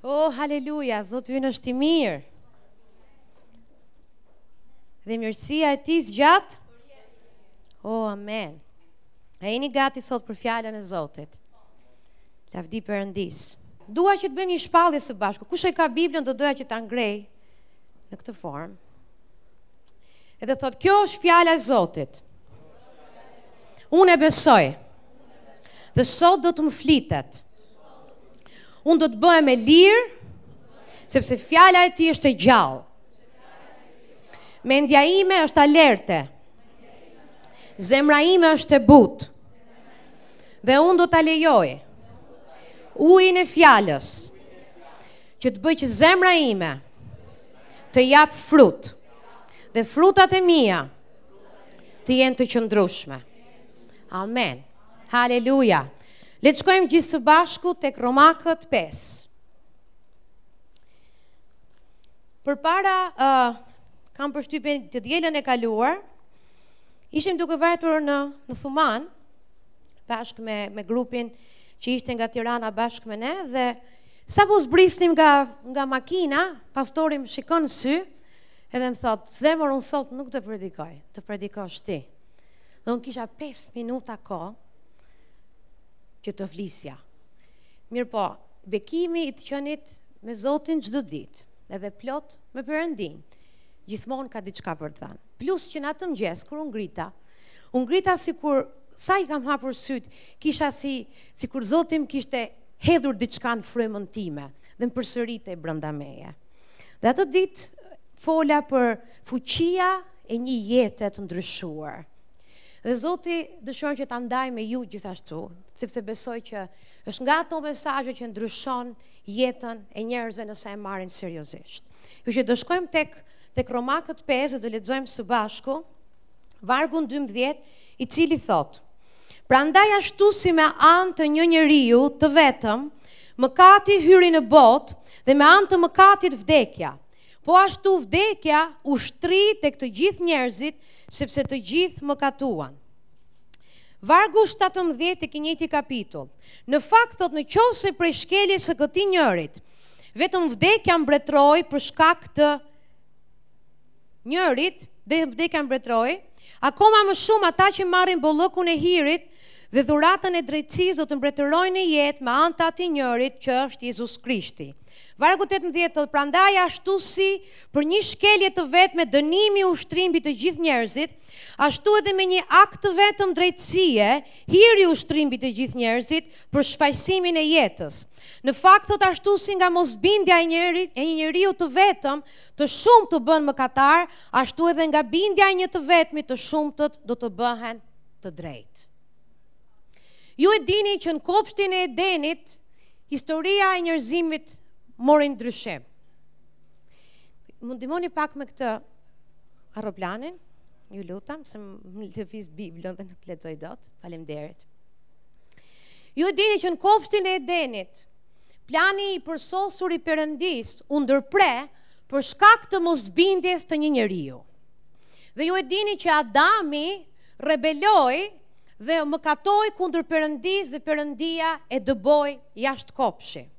Oh, haleluja, Zoti ynë është i mirë. Dhe mirësia e tij zgjat. Oh, amen. A jeni gati sot për fjalën e Zotit? Lavdi Perëndisë. Dua që të bëjmë një shpallje së bashku. Kush e ka Biblën do doja që ta ngrejë në këtë formë. Edhe thotë, kjo është fjalla e Zotit. Unë e besoj. Dhe sot do të më flitet. Unë do të bëhem e lirë, sepse fjala e tij është e gjallë. Mendja ime është alerte. Zemra ime është e butë. Dhe unë do ta lejoj. Ujin e fjalës. Që të bëjë që zemra ime të japë frut. Dhe frutat e mia të jenë të qëndrueshme. Amen. Haleluja. Le të shkojmë gjithë së bashku tek Romakët 5. Përpara ë uh, kam përshtypjen të dielën e kaluar ishim duke vajtur në në Thuman bashkë me me grupin që ishte nga Tirana bashkë me ne dhe sapo zbrisnim nga nga makina, pastori më shikon në sy edhe më thotë, "Zemër, unë sot nuk do predikoj, të predikosh ti." Dhe unë kisha 5 minuta kohë që të flisja. Mirëpo, bekimi i të qenit me Zotin çdo ditë, edhe plot me Perëndinë, gjithmonë ka diçka për të thënë. Plus që në atë mëgjes, kur u ngrita, u ngrita sikur sa i kam hapur sytë, kisha si, sikur Zoti më kishte hedhur diçka në frymën time dhe më përsëritej brenda meje. Dhe atë ditë fola për fuqia e një jete të ndryshuar. Dhe Zoti dëshiron që ta ndaj me ju gjithashtu, sepse besoj që është nga ato mesazhe që ndryshon jetën e njerëzve nëse e marrin seriozisht. Kështu që do shkojmë tek tek Romakët 5 dhe do lexojmë së bashku vargun 12, i cili thotë: Prandaj ashtu si me anë të një njeriu të vetëm Mëkati hyri në botë dhe me anë të mëkatit vdekja. Po ashtu vdekja u shtri tek të gjithë njerëzit sepse të gjithë mëkatuan. Vargu 17 tek i njëjti kapitull. Në fakt thotë në qoftë se prej shkeljes së këtij njërit vetëm vdekja mbretëroi për shkak të njërit vdekja mbretëroi, akoma më shumë ata që marrin bollëkun e hirit dhe dhuratën e drejtësisë do të mbretërojnë në jetë me anë të atij njërit që është Jezus Krishti. Vargu 18 thotë, prandaj ashtu si për një shkelje të vetme dënimi u shtri mbi të gjithë njerëzit, ashtu edhe me një akt të vetëm drejtësie, hiri u shtri mbi të gjithë njerëzit për shfajësimin e jetës. Në fakt thotë ashtu si nga mosbindja e njëri e një njeriu të vetëm të shumtët u bënë mëkatarë, ashtu edhe nga bindja e një të vetmit të shumtët do të bëhen të drejtë. Ju e dini që në kopshtin e Edenit, historia e njerëzimit mori ndryshim. Më ndihmoni pak me këtë aeroplanin, ju lutem, se më lëviz Biblën dhe nuk lexoj dot. Faleminderit. Ju e dini që në kopshtin e Edenit, plani i përsosur i Perëndisë u ndërpre për shkak të mosbindjes të një njeriu. Dhe ju e dini që Adami rebeloi dhe mëkatoi kundër Perëndisë dhe Perëndia e dëboi jashtë kopshtit.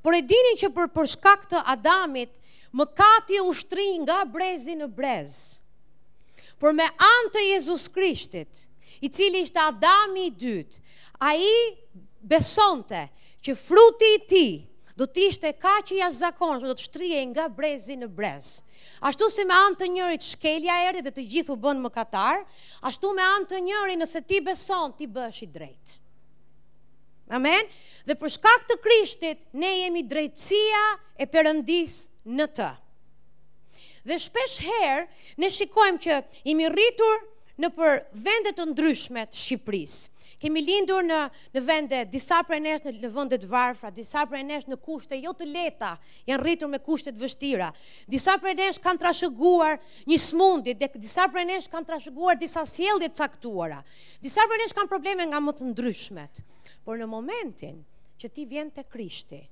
Por e dini që për për shkak të Adamit mëkati u shtri nga brezi në brez. Por me anë të Jezus Krishtit, i cili ishte Adami i dytë, Ai besonte që fruti i tij do të ishte kaq i jashtëzakonshëm, do të shtrihej nga brezi në brez. Ashtu si me anë të njërit shkelja erdhi dhe të gjithë u bënë mëkatarë, ashtu me anë të njërit nëse ti beson, ti bëhesh i drejtë. Amen. Dhe për shkak të Krishtit ne jemi drejtësia e Perëndisë në të. Dhe shpeshherë ne shikojmë që jemi rritur nëpër vende të ndryshme të Shqipërisë. Kemi lindur në, në vende, disa prej nesh në, në vende të varfra, disa prej nesh në kushte jo të lehta, janë rritur me kushte të vështira. Disa prej nesh kanë trashëguar një sëmundje, dhe disa prej nesh kanë trashëguar disa sjellje të caktuara. Disa prej nesh kanë probleme nga më të ndryshmet. Por në momentin që ti vjen te Krishti,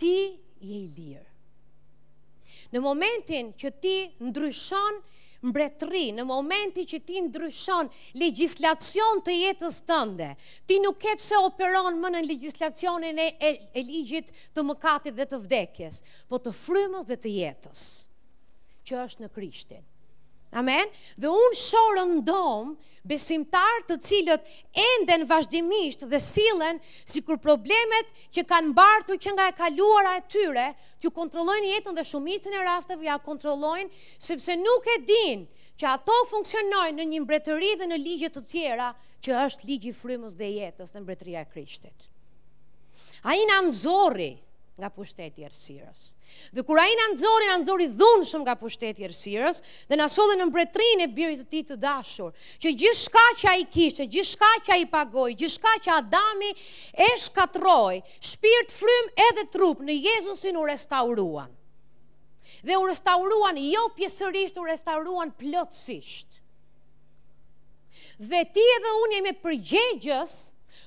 Ti je i lirë. Në momentin që ti ndryshon mbretëri, në momentin që ti ndryshon legjislacion të jetës tënde, ti nuk ke pse operon më nën legjislacionin e, e, e ligjit të mëkatit dhe të vdekjes, po të frymës dhe të jetës, që është në Krishtin. Amen. Dhe unë shoh rëndom besimtarë të cilët enden vazhdimisht dhe sillen sikur problemet që kanë mbartur që nga e kaluara e tyre, t'ua kontrollojnë jetën dhe shumicën e rasteve ia kontrollojnë, sepse nuk e dinë që ato funksionojnë në një mbretëri dhe në ligje të tjera, që është ligji i frymës dhe jetës dhe mbretëria e Krishtit. Ai na nxori nga pushteti i errësirës. Dhe kur ai na nxori, na nxori dhunshëm nga pushteti i errësirës dhe na solli në mbretërinë e birit të tij të dashur, që gjithçka që ai kishte, gjithçka që ai pagoi, gjithçka që Adami e shkatërroi, shpirt, frymë edhe trup në Jezusin u restauruan. Dhe u restauruan jo pjesërisht, u restauruan plotësisht. Dhe ti edhe unë jemi përgjegjës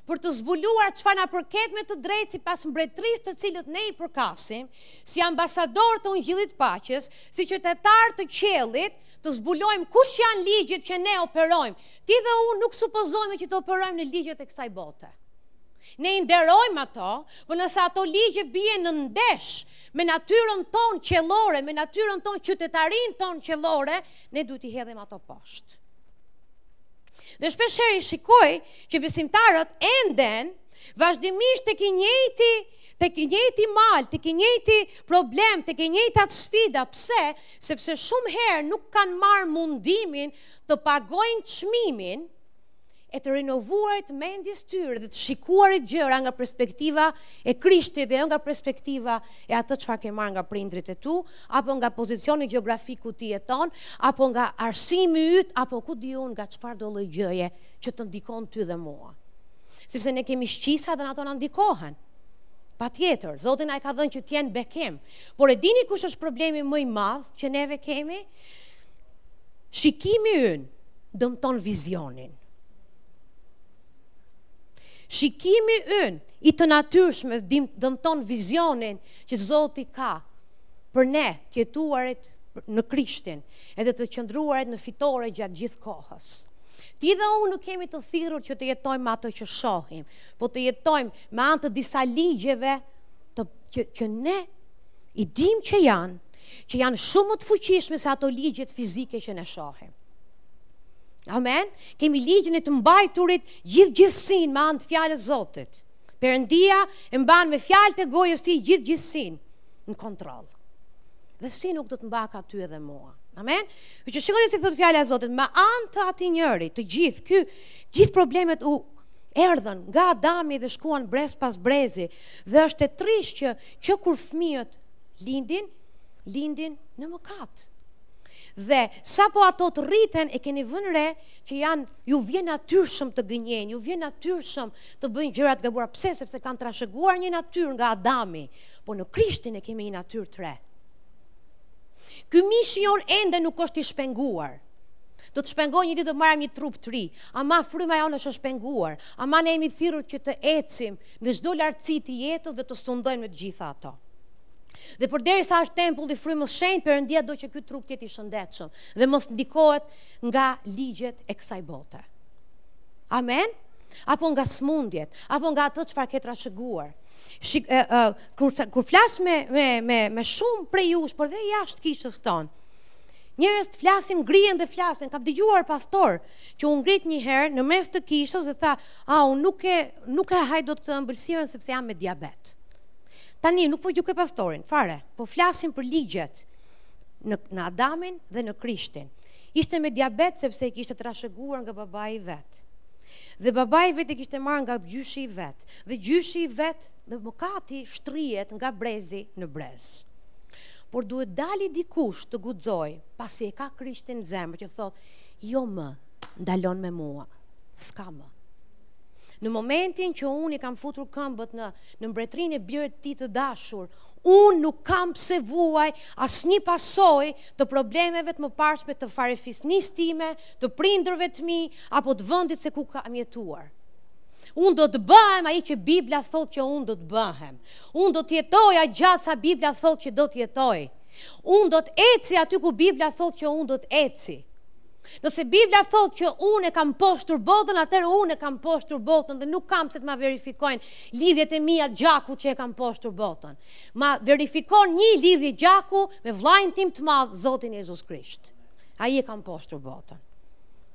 për të zbuluar çfarë na përket me të drejtë sipas mbretërisë të cilët ne i përkasim, si ambasadorë të ungjillit të paqes, si qytetarë të qiellit, të zbulojmë kush janë ligjet që ne operojmë. Ti dhe unë nuk supozojmë që të operojmë në ligjet e kësaj bote. Ne i nderojmë ato, por nëse ato ligje bien në ndesh me natyrën tonë qiellore, me natyrën tonë qytetarinë tonë qiellore, ne duhet t'i hedhim ato poshtë. Dhe shpeshherë i shikoj që besimtarët enden vazhdimisht tek i njëjti tek i njëjti mal, tek i njëjti problem, tek të njëjtat sfida, pse? Sepse shumë herë nuk kanë marrë mundimin të pagojnë çmimin e të renovuarit të mendjes tyre dhe të shikuarit gjërat nga perspektiva e Krishtit dhe jo nga perspektiva e atë çfarë ke marrë nga prindërit e tu, apo nga pozicioni gjeografik ku ti jeton, apo nga arsimi yt, apo ku di unë nga çfarëdolloj gjëje që të ndikon ty dhe mua. Sepse ne kemi shqisa dhe na ato na ndikohen. Patjetër, Zoti na e ka dhënë që të jenë bekim. Por e dini kush është problemi më i madh që neve kemi? Shikimi ynë dëmton vizionin. Shikimi ynë i të natyrshme dëmton vizionin që Zoti ka për ne të jetuarit në Krishtin, edhe të qëndruarit në fitore gjatë gjithë kohës. Ti dhe unë nuk jemi të thirrur që të jetojmë me ato që shohim, po të jetojmë me anë të disa ligjeve të që, që ne i dimë që janë që janë shumë më të fuqishme se ato ligjet fizike që ne shohim. Amen. Kemi ligjin e të mbajturit gjithë gjithësinë me anë të fjalës Zotit. Perëndia e mban me fjalët e gojës tij gjithë gjithësinë në kontroll. Dhe si nuk do të mbaka ty edhe mua. Amen. Për që shikoni se thotë fjala e Zotit, me anë të atij njeriu, të gjithë ky, gjithë problemet erdhën nga Adami dhe shkuan brez pas brezi dhe është e trisht që Që kur fëmijët lindin, lindin në mëkat. Dhe sapo ato të rriten e keni vënë re që janë ju vjen natyrshëm të gënjejnë, ju vjen natyrshëm të bëjnë gjëra të gabuara. Pse? Sepse kanë trashëguar një natyrë nga Adami, por në Krishtin ne kemi një natyrë të re. Ky mishi jon ende nuk është i shpenguar. Do të shpengohet një ditë të marrim një trup të ri, ama fryma jonë është e shpenguar, ama ne jemi thirrur që të ecim Në çdo lartësi të jetës dhe të sundojmë në të gjitha ato. Dhe përderisa është tempulli i Frymës së Shenjtë, Perëndia do që ky trup të jetë i shëndetshëm dhe mos ndikohet nga ligjet e kësaj bote. Amen. Apo nga smundjet, apo nga ato çfarë ke trashëguar. Shik, e, e, kur kur flas me me me me shumë prej jush, por dhe jashtë kishës tonë. Njerëz të flasin, ngrihen dhe flasin. Kam dëgjuar pastor që u ngrit një herë në mes të kishës dhe tha, Ah, unë nuk e nuk e haj dot atë ëmbëlsirën sepse jam me diabet. Tani nuk po gjykoj pastorin, fare. Po flasim për ligjet në në Adamin dhe në Krishtin. Ishte me diabet sepse e kishte trashëguar nga babai i vet. Dhe babai i vet e kishte marrë nga gjyshi i vet. Dhe gjyshi i vet dhe mëkati shtrihet nga brezi në brez. Por duhet të dali dikush të guxoj, pasi e ka Krishtin në zemër që të thotë, jo më, ndalon me mua. S'ka më. Në momentin që unë i kam futur këmbët në, në mbretërinë e birit të tij të dashur, unë nuk kam pse vuaj asnjë pasojë të problemeve të mëparshme të farefisnis time, të prindërve të mi, apo të vendit se ku kam jetuar. Unë do të bëhem ai që Bibla thotë që unë do të bëhem. Unë do të jetoj aq gjatë sa Bibla thotë që do të jetoj. Unë do të eci aty ku Bibla thotë që unë do të eci. Nëse Bibla thotë që unë e kam mposhtur botën, atëherë unë e kam mposhtur botën dhe nuk kam pse të ma verifikojnë lidhjet e mia të gjakut që e kam mposhtur botën. Ma verifikon një lidhje gjaku me vëllain tim të madh, Zotin Jezus Krisht. Ai e ka mposhtur botën.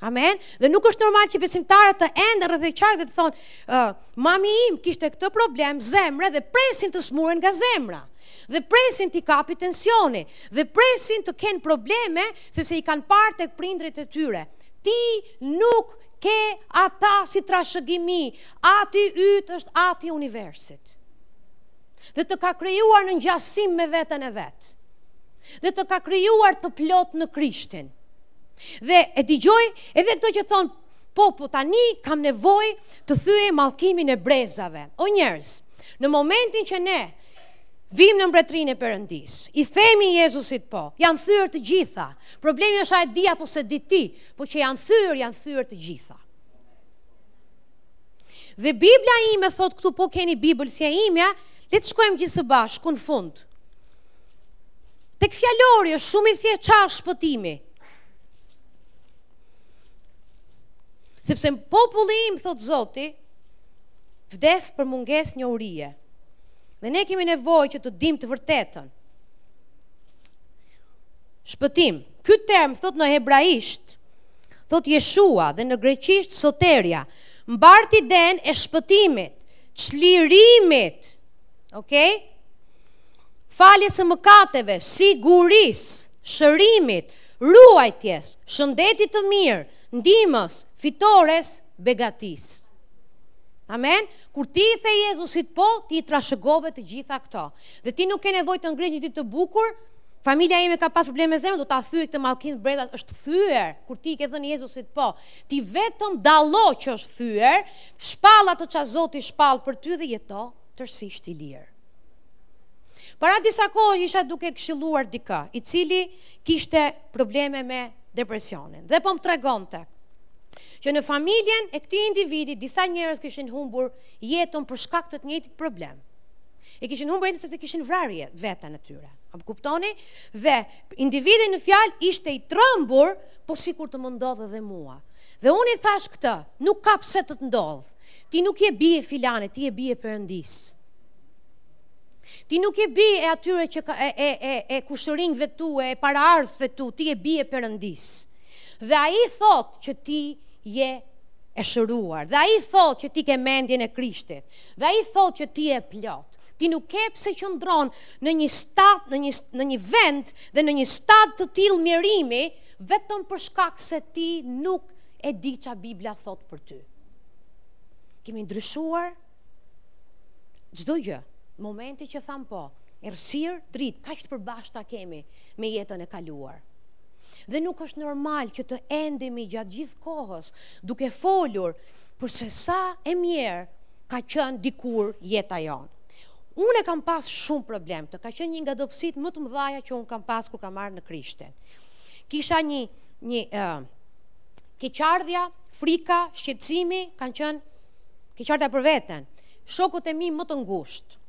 Amen. Dhe nuk është normal që besimtarët të enden rreth e qark dhe të thonë, uh, "Mami im kishte këtë problem zemre dhe presin të smuren nga zemra." Dhe presin t'i kapi tensioni, dhe presin të kenë probleme Sepse i kanë parë tek prindërit e tyre. Ti nuk ke ata si trashëgimi, ati yt është ati i universit. Dhe të ka krijuar në ngjasim me veten e vet. Dhe të ka krijuar të plotë në Krishtin. Dhe e dëgjoj edhe këto që thonë Po, po tani kam nevojë të thyej mallkimin e brezave. O njerëz, në momentin që ne Vijmë në mbretërinë e Perëndisë. I themi Jezusit po. Janë thyer të gjitha. Problemi është a e di apo s'e di ti, po që janë thyer, janë thyer të gjitha. Dhe Bibla ime thotë këtu po keni Bibël si e imja, le të shkojmë gjithë së bashku në fund. Tek fjalori është shumë i thjeshtë çfarë është shpëtimi. Sepse populli im thotë Zoti, vdes për mungesë njohurie. Dhe ne kemi nevojë që të dimë të vërtetën. Shpëtim. Ky term thotë në hebraisht, thotë Jeshua dhe në greqisht Soteria, mbart idenë e shpëtimit, çlirimit. Okej? Faljes së mëkateve, sigurisë, shërimit, ruajtjes, shëndetit të mirë, ndihmës, fitores, begatisë. Amen. Kur ti i the Jezusit po, ti i trashëgove të gjitha këto. Dhe ti nuk ke nevojë të ngrihesh një ditë të bukur, Familja ime ka pas probleme zemre, do ta thyej këtë mallkim brezash, është thyer kur ti i ke thënë Jezusit po. Ti vetëm dallo që është thyer, shpall atë çfarë Zoti shpall për ty dhe jeto tërësisht i lirë. Para disa kohë isha duke këshilluar dikë, i cili kishte probleme me depresionin dhe po më tregonte. Që në familjen e këtij individi disa njerëz kishin humbur jetën për shkak të të njëjtit problem. E kishin humbur jetën sepse kishin vrarë veten e tyre. A më kuptoni? Dhe individi në fjalë ishte i trembur, po sikur të më ndodhë edhe mua. Dhe unë i thashë këtë, nuk ka pse të të ndodhë. Ti nuk je bijë e filanes, ti je bijë e Perëndisë. Ti nuk je bijë e atyre që ka, e, e, e, e kushërinjve tu, e paraardhësve tu, ti je bijë e Perëndisë. Dhe Ai thotë që ti je e shëruar. Dhe Ai thotë që ti ke mendjen e Krishtit. Dhe Ai thotë që ti je plot. Ti nuk ke pse qëndron në një stad, në një në një vend dhe në një stad të tillë mjerimi vetëm për shkak se ti nuk e di çfarë Bibla thotë për ty. Kemi ndryshuar Çdo gjë, momenti që thamë po, errësirë, dritë, kaq të përbashkëta kemi me jetën e kaluar. Dhe nuk është normal që të endemi gjatë gjithë kohës duke folur për se sa e mjerë ka qenë dikur jeta jonë. Unë e kam pas shumë problem këtë, ka qenë një nga dobësitë më të mëdhaja që unë kam pas kur kam ardhur në Krishtin. Kisha një, një, uh, Keqardhja, frika, shqetësimi kanë qenë keqardhja për veten, shokët e mi më të ngushtë.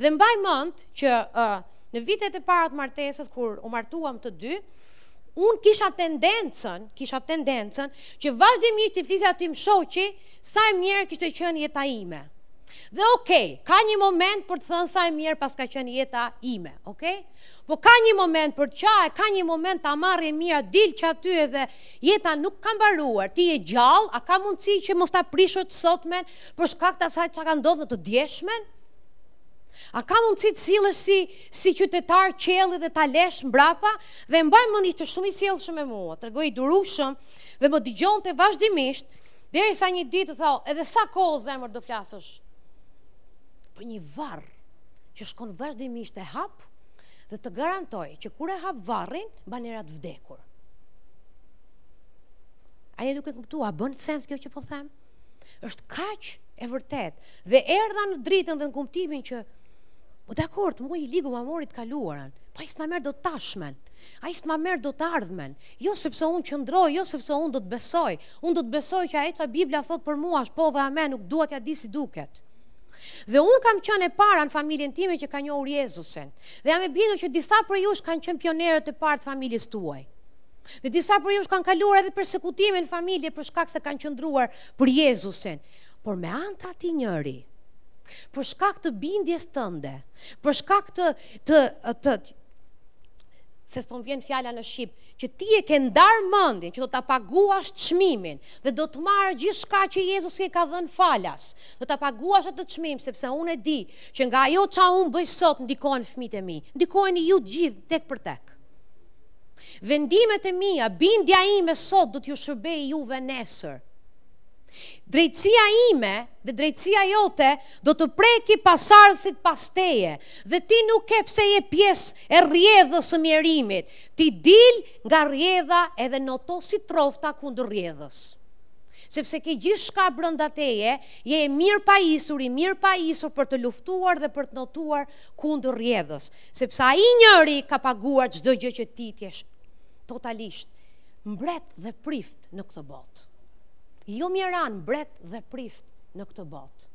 Dhe mbaj mend që uh, në vitet e para të martesës kur u martuam të dy, unë kisha tendencën, kisha tendencën që vazhdimisht t'i flisja tim shoqi sa e mjerë kishte qenë jeta ime. Dhe ok, ka një moment për të thënë sa e mjerë pas ka qenë jeta ime, ok? Po ka një moment për të qarë, ka një moment të ta marrë e mira, dil që aty edhe Jeta nuk ka mbaruar, ti je gjallë, a ka mundësi që mos ta prishë të sotmen për shkak të asaj çka ka ndodhur në të djeshmen? A ka mundësi të sillesh si si qytetar qielli dhe ta lesh mbrapa dhe mbaj mend ishte shumë i sjellshëm me mua, tregohej i durueshëm dhe më dëgjonte vazhdimisht derisa një ditë tha, edhe sa kohë zemër do flasësh për një varr që shkon vazhdimisht e hap Dhe të garantoj që kur e hap varrin, bën era të vdekur. A je duke kuptuar, bën sens kjo që po them? është kaq e vërtetë, dhe erdha në dritën dhe në kumtimin që, po dakord, mua i ligu ma mori të kaluarën, po ai s'ma merr dot të tashmen, ai s'ma merr dot të ardhmen, jo sepse unë qëndroj, jo sepse unë do të besoj, unë do të besoj që ajo ça Bibla thotë për mua është po dhe amen, nuk dua t'ia di si duket. Dhe unë kam qenë e para në familjen time që ka njohur Jezusin. Dhe jam e bindur që disa prej jush kanë qenë pionierët e parë të familjes tuaj. Dhe disa prej jush kanë kaluar edhe persekutime në familje për shkak se kanë qëndruar për Jezusin. Por me anë të atij njëri, për shkak të bindjes tënde, për shkak të të të se s'po më vjen fjala në shqip, që ti e ke ndarë mendin, që do ta paguash çmimin dhe do të marrë gjithçka që Jezusi e ka dhënë falas. Do ta paguash atë çmim sepse unë e di që nga ajo ça unë bëj sot ndikohen fëmijët e mi. Ndikoheni ju të gjithë tek për tek. Vendimet e mia, bindja ime sot do t'ju shërbejë juve nesër. Drejtësia ime dhe drejtësia jote do të preki pasardhësit pas teje dhe ti nuk ke pse je pjesë e rrjedhës së mjerimit. Ti dil nga rrjedha edhe noto si trofta kundër rrjedhës. Sepse ke gjithçka brenda teje, je e mirëpajisur, i mirëpajisur për të luftuar dhe për të notuar kundër rrjedhës, sepse Ai njëri ka paguar çdo gjë që ti të jesh totalisht mbret dhe prift në këtë botë. Jo mjeran, mbret dhe prift në këtë botë.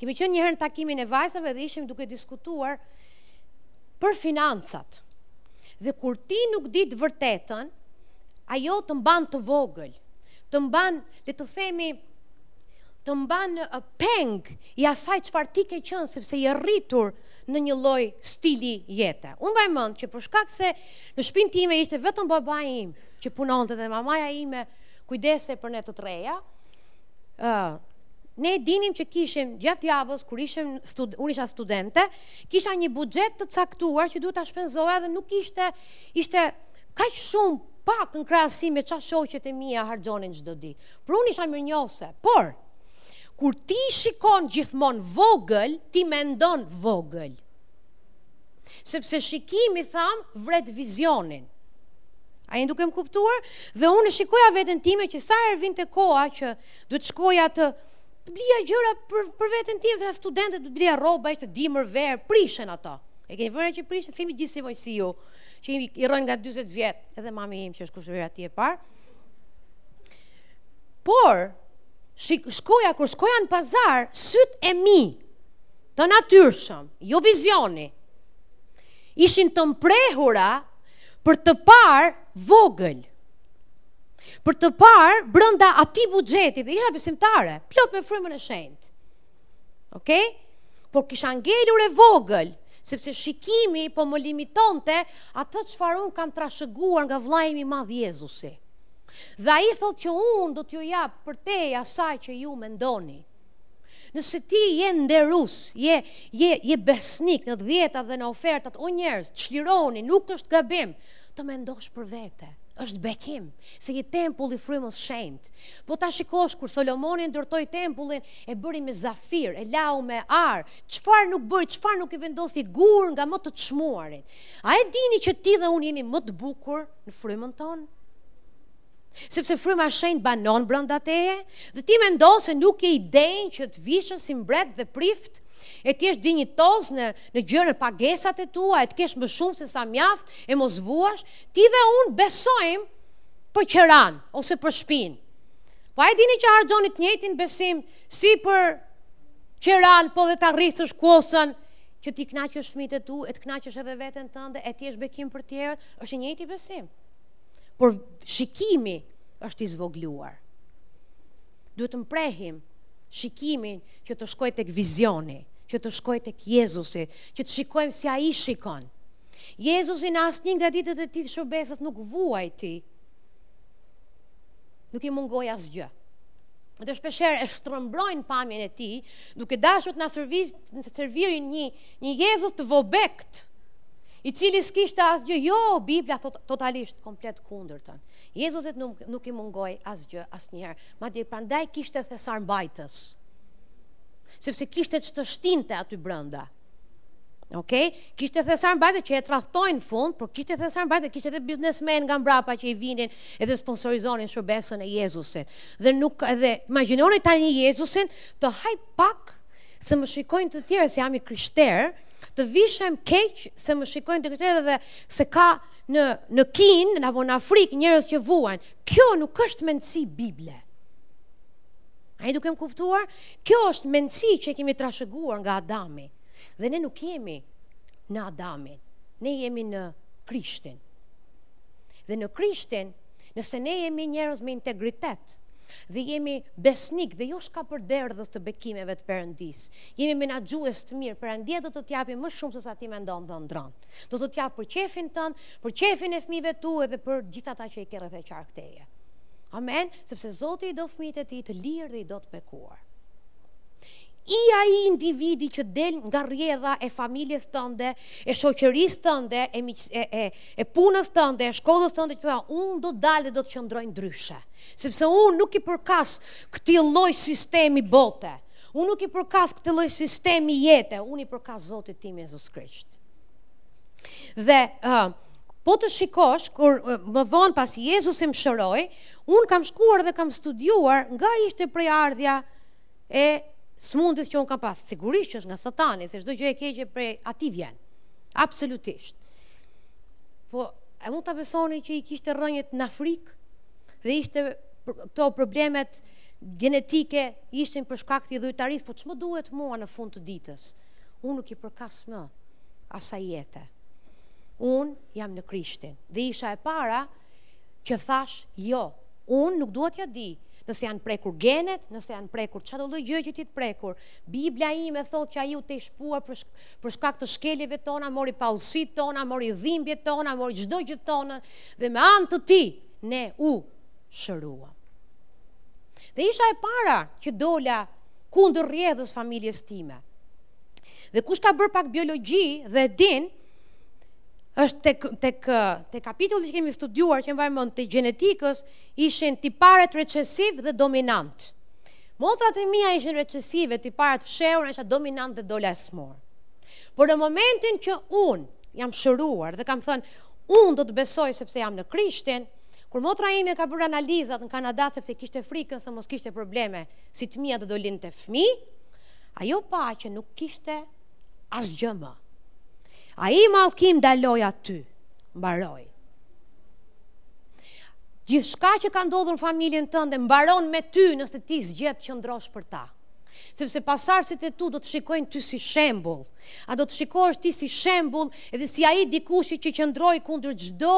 Kemi qenë një herë në takimin e vajzave dhe ishim duke diskutuar për financat. Dhe kur ti nuk di të vërtetën, ajo të mban të vogël, të mban, le të themi, të mban peng i asaj çfarë ti ke qenë sepse je rritur në një lloj stili jete. Unë mbaj mend që për shkak se në shpinë time ishte vetëm babai im që punonte dhe mamaja ime kujdesej për ne të treja, ë uh, ne dinim që kishim gjatë javës kur ishim stud, unë isha studente, Kisha një buxhet të caktuar që duhet ta shpenzoja dhe nuk ishte ishte kaq shumë pak në krahasim me çfarë shoqet e mia harxhonin çdo ditë. Por unë isha mirënjohëse. Por kur ti shikon gjithmonë vogël, ti mendon vogël. Sepse shikimi tham vret vizionin. A jeni duke më kuptuar? Dhe unë shikoja veten time që sa herë vinte koha që duhet shkoja të Të blija gjëra për për veten time, si studente të blija rroba, ishte dimër verë, prishen ato. E keni vënë re që prishen, s'jemi gjithë si Moisiu, që i, i rrojnë nga 40 vjet, edhe mami im që është kushtuar aty e parë. Por, shik, shkoja kur shkoja në pazar, sytë e mi të natyrshëm, jo vizioni, ishin të mprehura për të parë vogël. Për të parë brenda atij buxheti dhe isha besimtare, plot me frymën e shenjtë. Okej? Por kisha ngelur e vogël, sepse shikimi po më limitonte atë çfarë unë kam trashëguar nga vëllai im i madh Jezusi. Dhe ai thotë që unë do t'ju jap përtej asaj që ju mendoni. Nëse ti je nderus, je, je, je besnik në dhjetat dhe në ofertat, o njerëz, çlirohuni, nuk është gabim, të mendosh për vete, është bekim, se je tempull i frymës shenjtë. Po ta shikosh, kur Solomoni ndërtoi tempullin, e bëri me zafir, e lau me ar, çfarë nuk bëri, çfarë nuk i vendosi gurë nga më të çmuarit. A e dini që ti dhe unë jemi më të bukur në frymën tonë? Sepse fryma e shenjtë banon brenda teje dhe ti mendon se nuk ka idenë që të vishesh si mbret dhe prift e të jesh dinjitoz në, në gjërë në pagesat e tua, e të kesh më shumë se sa mjaft, e mos vuash, ti dhe unë besojmë për qeranë, ose për shpinë. Po a e dini që harxhoni t'njëjtin besim, si për qeranë, po dhe të arrish të kesh kos'n, që t'i knaqësh fëmijët e tu, e të knaqësh edhe veten tënde, e të jesh bekim për tjerët, është i njëjti besim. Por shikimi është i zvogluar. Duhet të mprehim shikimin që të shkojë tek vizioni, që të shkojë tek Jezusi, që të shikojmë si ai shikon. Jezusi në asnjë nga ditët e tij të shërbesës nuk vuajti. Nuk i mungoi asgjë. Dhe shpeshherë e shtrëmbrojnë pamjen e tij, duke dashur të na servirin një Një Jezus të vobekt, i cili s'kishte asgjë, jo, Bibla thotë totalisht komplet të kundërtën. Jezusit nuk, nuk i mungoi asgjë, asnjëherë, madje prandaj kishte thesarmbajtës, sepse kishte ç'të shtinte aty brënda. Ok, kishte thesarmbajtës që e tradhtoi në fund, por kishte thesarmbajtës, kishte edhe biznesmenë nga mbrapa që i vinin edhe sponsorizonin shërbesën e Jezusit. Dhe nuk edhe, imagjinoni tani Jezusin të hajë pak se më shikojnë të tjerë se jam i krishterë, të vishem keq se më shikojnë të tjerët dhe se ka në në Kinë apo në Afrikë njerëz që vuajnë. Kjo nuk është mendësi bible. A je duke më kuptuar? Kjo është mendësi që e kemi trashëguar nga Adami. Dhe ne nuk jemi në Adamin, ne jemi në Krishtin. Dhe në Krishtin, Nëse ne jemi njerëz me integritet dhe jemi besnikë dhe jo shkapërderdhës të bekimeve të perëndisë, jemi menaxhues të mirë, perëndia do të të japi më shumë se sa ti mendon dhe ëndrron. Do të të japë për qejfin tënd, për qejfin e fëmijëve tu edhe për gjithë ata që i ke rreth e qark teje. Amen, sepse Zoti i do fëmijët e tij të lirë dhe i do të bekuar. Ji ai individi që del nga rrjedha e familjes tënde, e shoqërisë tënde, e, e, e e punës tënde, e shkollës tënde që thotë unë do të dal dhe do të qëndroj ndryshe, sepse unë nuk i përkas këtij lloj sistemi bote. Unë nuk i përkas këtij lloj sistemi jete, unë i përkas Zotit tim Jezus Krisht. Dhe uh, po të shikosh kur uh, më vonë pasi Jezusi më shëroi, unë kam shkuar dhe kam studiuar nga ishte prejardhja e sëmundjes që unë kam pas, sigurisht që është nga satani, se çdo gjë e keqe prej atij vjen. Absolutisht. Po a mund ta besoni që i kishte rrënjët në Afrikë dhe ishte këto problemet genetike ishin për shkak të idhujtarisë, po ç'më duhet mua në fund të ditës? Unë nuk i përkas më asaj jete. Unë jam në Krishtin dhe isha e para që thashë jo, unë nuk dua t'ia di, nëse janë prekur genet, nëse janë prekur çfarëdo lloj gjëje që të jetë prekur. Bibla ime thotë që ai u tejshpua për, shk për shkak të shkeljeve tona, mori paudhësitë tona, mori dhimbjet tona, mori çdo gjë tonën dhe me anë të tij ne u shëruam. Dhe isha e para që dola kundër rrjedhës së familjes time. Dhe kush ka bërë pak biologji dhe din, është tek tek tek kapitulli që kemi studiuar që e mbajmë mend të gjenetikës ishin tiparet recesive dhe dominante. Motrat e mia ishin recesive, tiparet e fshehura, isha dominante dhe dola e sëmurë. Por në momentin që unë jam shëruar dhe kam thënë unë do të besoj sepse jam në Krishtin, kur motra ime ka bërë analizat në Kanada sepse kishte frikën se mos kishte probleme si të miat dhe do lindte fëmijë, ajo pa që nuk kishte Asgjë më. Ai mallkim ndaloi aty, mbaroi. Gjithçka që ka ndodhur në familjen tënde, mbaron me ty nëse ti zgjedh të qëndrosh për ta. Sepse pasardhësit e tu do të të shikojnë ty si shembul, a do të shikohesh ti si shembul edhe si ai dikushi që qëndroi kundër çdo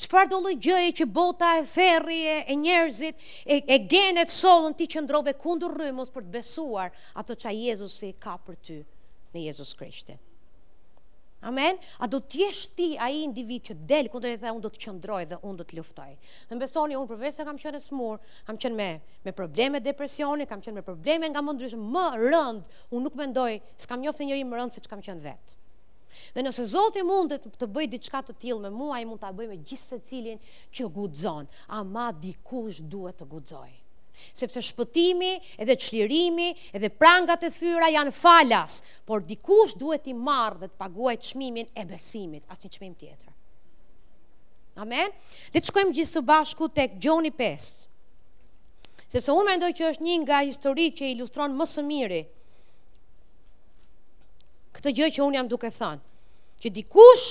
çfarëdo lloj gjëje që bota e ferri e, e njerëzit e, e genet sollën ti qëndrove kundër rrymës për të besuar ato ça Jezusi ka për ty në Jezus Krishtin. Amen. A do të jesh ti ai individ që del kundër dhe thotë unë do të qëndroj dhe unë do të luftoj. Dhe më besoni unë përveçse kam qenë e sëmurë, kam qenë me me probleme depresioni, kam qenë me probleme nga më ndryshmet, më rëndë, unë nuk mendoj, s'kam njoftë njeri më rëndë se ç'kam qenë vetë. Dhe nëse Zoti mundet të bëjë diçka të tillë me mua, ai mund ta bëjë me gjithsecilin që guxon, ama dikush duhet të guxojë. Sepse shpëtimi, edhe çlirimi, edhe prangat e thyera janë falas, por dikush duhet t'i marrë dhe të paguajë çmimin e besimit, asnjë çmim tjetër. Amen. Le të shkojmë gjithë së bashku tek Gjoni 5. Sepse unë mendoj që është një nga historitë që ilustron më së miri këtë gjë që unë jam duke thënë, që dikush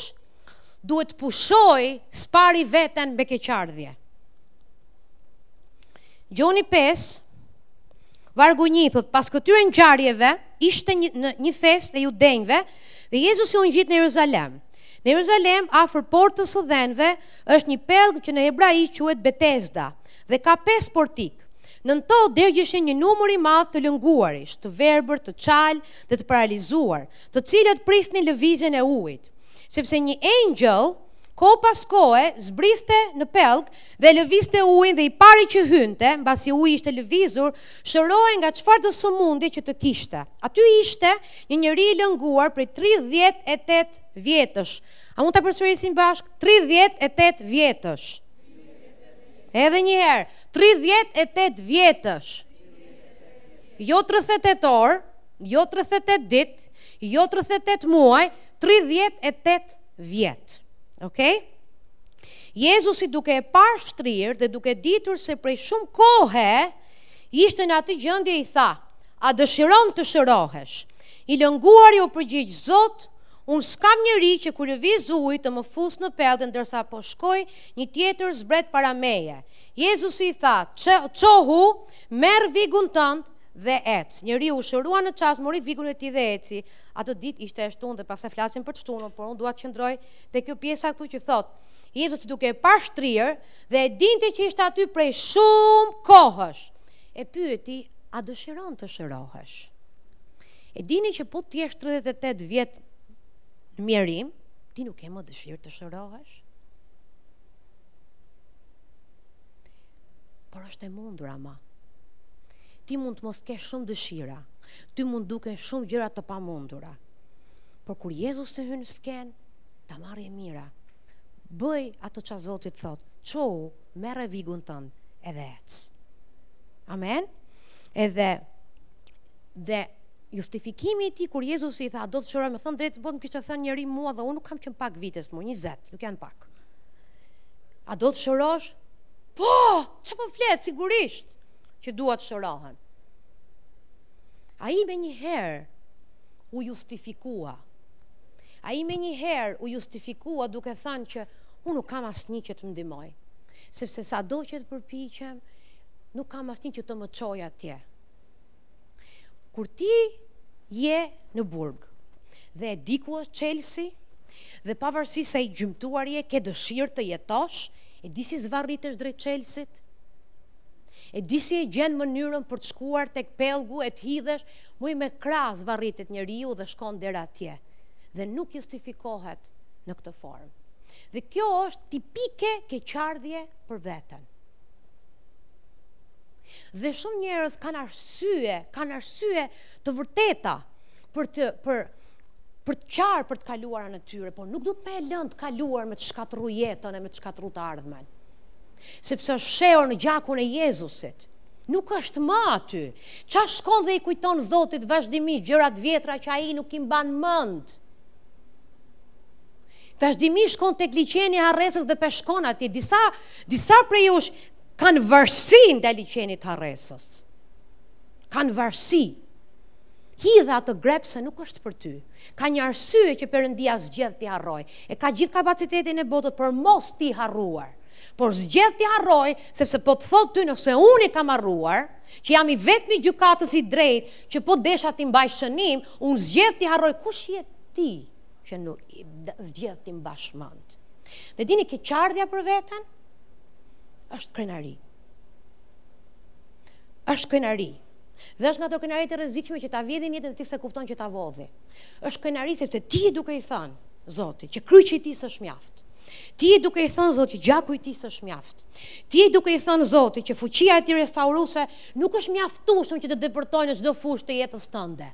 duhet të pushojë së pari veten me keqardhje. Gjoni 5, vargu një, thotë, pas këtyre ngjarjeve, ishte një, një festë e judenjve, dhe Jezusi u ngjit në Jeruzalem. Në Jeruzalem, afër portës së dhenve, është një pellg që në hebraisht quhet Betesda, dhe ka pesë portikë. Nën to dergjeshin një numër i madh të lënguarish, të verbër, të çalë dhe të paralizuar, të cilët prisnin lëvizjen e ujit, sepse një engjëll, kohë pas kohe, zbriste në pellg dhe e lëvizte ujin dhe i pari që hynte, mbasi uji ishte lëvizur, shërohej nga çfarëdo sëmundje që të kishte. Aty ishte një njeri i lënguar prej tridhjetë e tetë vjetësh. A mund ta përsërisim bashkë? Tridhjetë e tetë vjetësh. Edhe një herë, 38 vjetësh. Jo 38 orë, jo 38 ditë, jo 38 muaj, 38 vjet. Okej? Jezusi duke e parë shtrirë dhe duke ditur se prej shumë kohe ishte në atë gjendje i tha: "A dëshiron të shërohesh?" I lënguari u përgjigj: "Zot, unë s'kam njeri që kur lëviz uji të më fusë në pellg dhe ndërsa po shkoj Një tjetër zbret para meje. Jezusi i tha, Çohu, merr vigun tënd dhe ec. Njeriu u shërua në çast, mori vigun e tij dhe eci. Atë ditë ishte e shtunë dhe pastaj flasin për të shtunën, por unë dua të qëndroj te kjo pjesa këtu që thotë, Jezusi duke e parë shtrirë dhe e dinte që ishte aty prej shumë kohësh, e pyeti, a dëshiron të shërohesh? E dini që po të jesh 38 vjet në mjerim, ti nuk ke më dëshirë të shërohesh? Por është e mundur ama. Ti mund të mos kesh shumë dëshira, ty mund të të duken shumë gjëra të pamundura. Por kur Jezusi të hyjë në skenë, ta marrë e mira. Bëj ato ça Zoti të thotë, çohu, merre vigun tënd, edhe ec. Amen? Edhe Dhe justifikimi i tij kur Jezusi i tha, do të shërohesh, me thënë të drejtën, po të më kishte thënë njeri mua dhe unë nuk kam qenë pak vite sëmurë, 20, nuk janë pak. A do të shërohesh? Po, ça po flet, sigurisht, që dua të shërohem. A i me njëherë u justifikua. Ai menjëherë u justifikua duke thënë që unë nuk kam asnjë që të më ndihmojë. Sepse sado që të përpiqem, nuk kam asnjë që të më çojë atje. Kur ti je në burg dhe e di ku është çelësi dhe pavarësisht se i gjymtuar je ke dëshirë të jetosh, e di si zvarritesh drejt çelësit? E di si e gjen mënyrën për të shkuar tek pellgu e të hidhesh, moj me krah zvarritet njeriu dhe shkon deri atje dhe nuk justifikohet në këtë formë. Dhe kjo është tipike keqardhje për veten. Dhe shumë njerëz kanë arsye, kanë arsye të vërteta për të për për të qarë për të kaluarën e tyre, por nuk duhet me e lënë të kaluarën me të shkatërru jetën e me të shkatërru të ardhmen. Sepse është fshehur në gjakun e Jezusit. Nuk është më aty. Ça shkon dhe i kujton Zotit vazhdimisht gjërat e vjetra që ai nuk i mban mend. Vazhdimisht shkon tek liqeni i harresës dhe peshkon aty. Disa, disa prej jush Kanë varësi ndaj liqenit të harresës. Kanë varsi. Hidhe atë grep se nuk është për ty. Ka një arsye që Perëndia zgjedh t'i harrojë. E ka gjithë kapacitetin e botës për mos t'i harruar. Por zgjedh t'i harrojë sepse po të thotë ty nëse unë i kam harruar, që jam i vetmi gjykatës i drejtë që po desha t'i mbaj shënim, unë zgjedh t'i harroj kush je ti që zgjedh t'i mbash mend. Dhe dini keqardhja për veten? Është krenari. Është krenari. Dhe është nga ato krenari të rrezikshme që ta vjedhin jetën e ti s'e kupton që ta vodhi. është krenari sepse ti je duke i thënë Zotit që kryqi i tij s'është mjaft. Ti je duke i thënë Zotit që gjaku i tij s'është mjaft. Ti je duke i thënë Zotit që fuqia e tij restauruese nuk është mjaftueshëm që të depërtojë në çdo fushë të jetës tënde.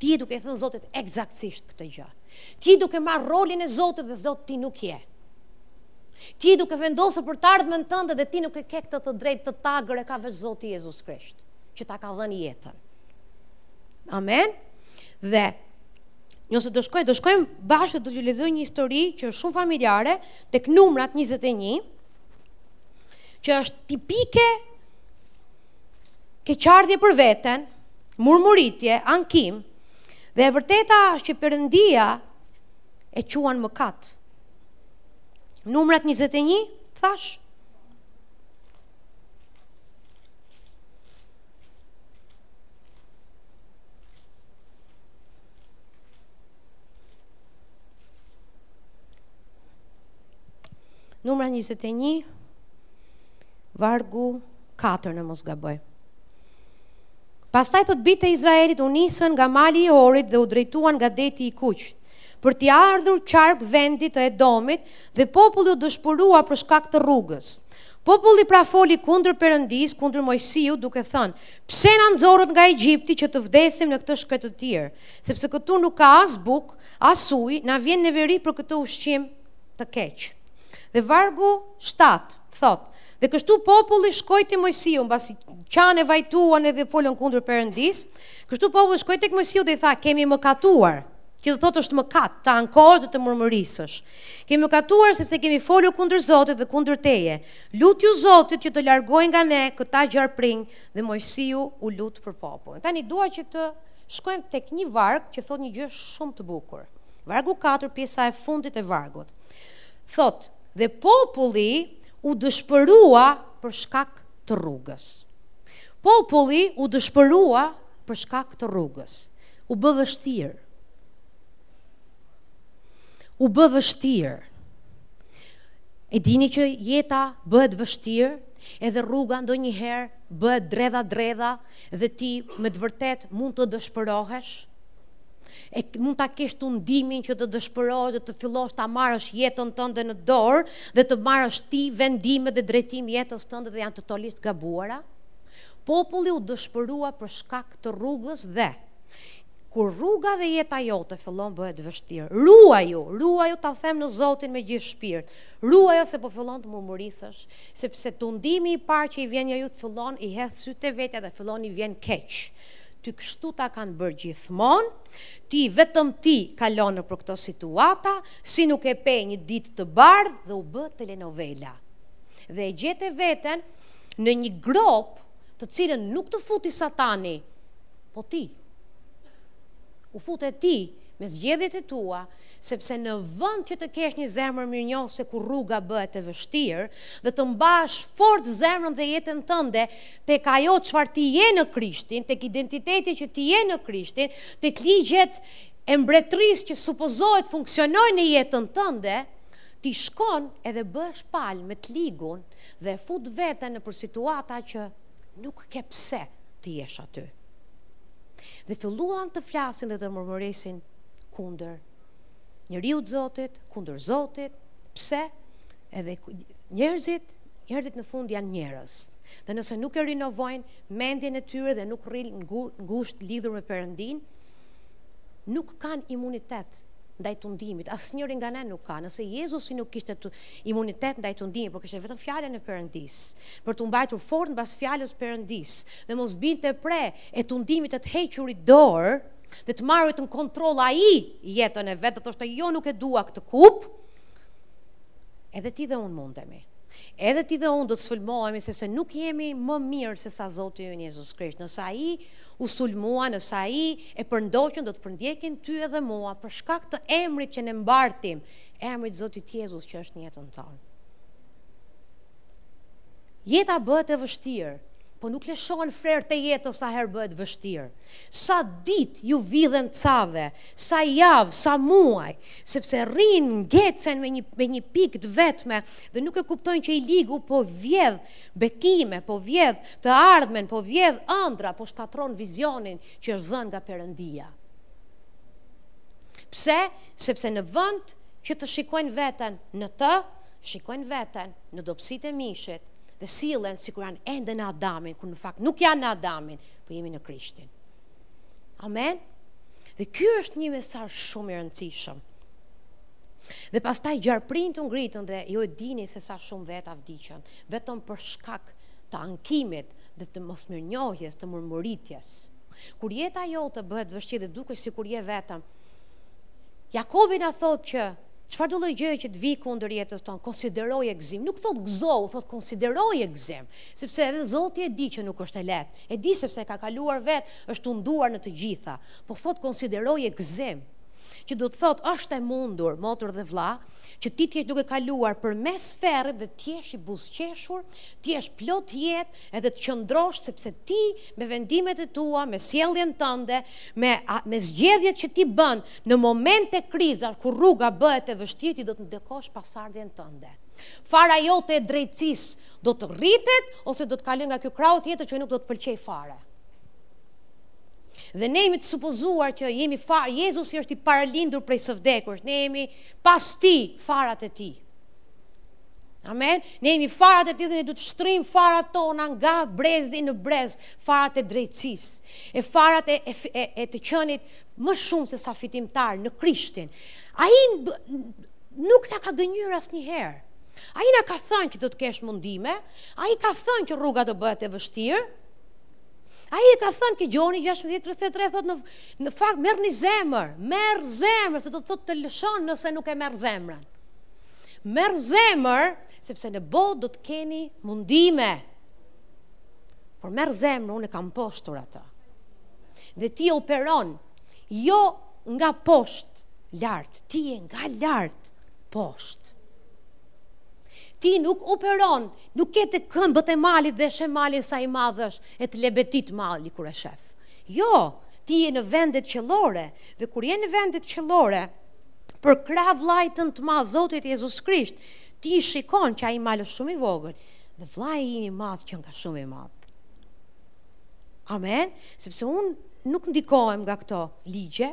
Ti je duke i thënë Zotit ekzaktësisht këtë gjë. Ti je duke marrë rolin e Zotit dhe Zot ti nuk je. Ti je duke vendosur për të ardhmen tënde dhe ti nuk e ke këtë të drejtë atë tagër e ka veç Zoti Jezus Krisht, që ta ka dhënë jetën. Amen? Dhe, nëse do shkojmë, do shkojmë bashkë do t'ju lexoj një histori që është shumë familjare, tek Numrat 21, që është tipike keqardhje për veten, murmuritje, ankim, dhe e vërteta është që Perëndia e quan mëkat. Numrat 21, thash? Numrat 21, vargu 4 në mos gaboj. Pastaj thot bijtë e Izraelit u nisën nga mali i Horit dhe u drejtuan nga deti i Kuq. për t'i ardhur qark vendit të Edomit dhe populli u dëshpërua për shkak të rrugës. Populli pra foli kundër Perëndis, kundër Mojsiu, duke thënë: Pse na nxorët nga Egjipti që të vdesim në këtë shkretëtirë? Sepse këtu nuk ka as bukë, as ujë, na vjen neveri për këtë ushqim të keq. Dhe vargu 7 thot, dhe kështu populli shkoi te Mojsiu, mbasi qanë e vajtuan edhe folën kundër Perëndis, kështu populli shkoi tek Mojsiu dhe i tha, kemi mëkatuar. Që do të thotë është mëkat, të ankohesh dhe të murmërisësh. Kemi mëkatuar sepse kemi folur kundër Zotit dhe kundër teje. Lutju Zotit që të largojë nga ne këta gjarprinj dhe Mojsiu u lut për popullin. Tani dua që të shkojmë tek një varg që thotë një gjë shumë të bukur. Vargu 4, pjesa e fundit e vargut. Thot, dhe populli u dëshpërua për shkak të rrugës. Populli u dëshpërua për shkak të rrugës. U bë vështirë. U bë vështirë. E dini që jeta bëhet vështirë, edhe rruga ndonjëherë bëhet dredha dredha dhe ti me të vërtet mund të dëshpërohesh, e mund ta kesh tundimin që të dëshpërohesh dhe të fillosh ta marrësh jetën tënde në dorë dhe të marrësh ti vendimet dhe drejtim jetës tënde dhe janë totalisht të gabuara, Populli u dëshpërua për shkak të rrugës dhe Kur rruga dhe jeta jote fillon bëhet vështirë, ruaju, ruaju ta them në Zotin me gjithë shpirt, ruaju se po fillon të murmurisësh, sepse tundimi i parë që i vjen njeriut fillon i hedh sytë te vetja dhe fillon i vjen keq. Ty kështu ta kanë bërë gjithmonë, ti vetëm ti kalon nëpër këto situata, si nuk e pe një ditë të bardhë dhe u bë telenovela. Dhe e gjete veten në një gropë të cilën nuk të futi satani, po ti. U fute ti me zgjedhjet e tua, sepse në vënd që të kesh një zemër mirënjohëse kur rruga bëhet e vështirë dhe të mbash fort zemrën dhe jetën tënde tek ajo çfarë ti je në Krishtin, tek identiteti që ti je në Krishtin, tek ligjet e mbretërisë që supozohet funksionojnë në jetën tënde, ti shkon edhe bëhesh palë me të ligun dhe e fut veten nëpër situata që nuk ke pse të jesh aty. Dhe filluan të flasin dhe të murmurisin kundër njeriut të Zotit, kundër Zotit, pse edhe njerëzit njerëzit në fund janë njerëz. Dhe nëse nuk e rinovojnë mendjen e tyre dhe nuk rrin ngushtë lidhur me Perëndinë, nuk kanë imunitet ndaj tundimit. Asnjëri nga ne nuk ka. Nëse Jezusi nuk kishte Imunitet ndaj tundimit, por kishte vetëm fjalën e Perëndisë, për t'u mbajtur fort mbas fjalës Perëndisë, dhe mos binte pre e tundimit të të hequrit dorë, dhe të marrit në kontroll Ai jetën e vet, dhe të thoshte jo nuk e dua këtë kupë, edhe ti dhe unë mundemi. Edhe ti dhe unë do të sulmohemi sepse nuk jemi më mirë se sa Zoti ynë Jezus Krisht. Nëse ai u sulmua, nëse ai e përndoqën do të përndjekin ty edhe mua për shkak të emrit që ne mbartim, Emrit Zotit Jezus që është në jetën tonë. Jeta bëhet e vështirë, po nuk lëshohen frerët e jetës sa herë bëhet vështirë. Sa ditë ju vidhen cave, sa javë, sa muaj, sepse rrinë, ngecin me një, me një pikë të vetme dhe nuk e kuptojnë që i ligu po vjedh bekime, po vjedh të ardhmen, po vjedh andrra, po shkatërron vizionin që është dhënë nga Perëndia. Pse? Sepse në vend që të shikojnë veten në të, shikojnë veten në dobësitë e mishit dhe sillen sikur janë ende në Adamin, kur në fakt nuk janë në Adamin, por jemi në Krishtin. Amen. Dhe ky është një mesazh shumë i rëndësishëm. Dhe pastaj gjarprinjtë u ngritën dhe ju e dini se sa shumë veta vdiqën, vetëm për shkak të ankimit dhe të mosmirënjohjes, të murmuritjes. Kur jeta jote bëhet vështirë dhe duket sikur je vetëm, Jakobi na thotë që çfarëdo lloj gjë që të vijë kundër jetës tonë, konsideroje gëzim. Nuk thotë gëzohu, thotë konsideroje gëzim, sepse edhe Zoti e di që nuk është e lehtë. E di sepse e ka kaluar vetë, është tunduar në të gjitha. Po thotë konsideroje gëzim që do të thotë është e mundur, motër dhe vlla, që ti të jesh duke kaluar përmes ferrit dhe të jesh i buzëqeshur, të jesh plot jetë, Edhe të qëndrosh sepse ti me vendimet e tua, me sjelljen tënde, me me zgjedhjet që ti bën në momente krizash kur rruga bëhet e vështirë ti do të ndikosh pasardhjen tënde. Fara jote e drejtësisë do të rritet ose do të kalojë nga ky krahu tjetër që nuk do të pëlqejë fare. Dhe ne jemi të supozuar që jemi farë, Jezusi është i parëlinduri prej së vdekurish, ne jemi pas tij, farat e tij. Amen. Ne jemi farat e tij dhe ne duhet të shtrim farat tona nga brezi në brez, farat e drejtësisë, e farat e, e, e, të qenit më shumë se sa fitimtar në Krishtin. Ai nuk na ka gënjyer asnjëherë. Ai na ka thënë që do të kesh mundime, ai ka thënë që rruga do bëhet e vështirë. Ai e ka thënë te Gjoni 16:33 thotë në në fakt merrni zemër, merr zemër se do të të lëshon nëse nuk e merr zemrën. Merr zemër, sepse në botë do të keni mundime. Por merr zemër, unë e ka mposhtur atë. Dhe ti operon, jo nga poshtë, lartë, ti je nga lartë, poshtë. Ti nuk operon, nuk je te këmbët e malit dhe sheh malin sa i madh është e të lebetit mali kur e shef. Jo, ti je në vendet qiellore dhe kur je në vendet qiellore, përkrah vllait tënd të madh Zotit Jezus Krisht, ti shikon që ai mal është shumë i vogël dhe vllai im i madh qenka shumë i madh. Amen, sepse un nuk ndikohem nga këto ligje,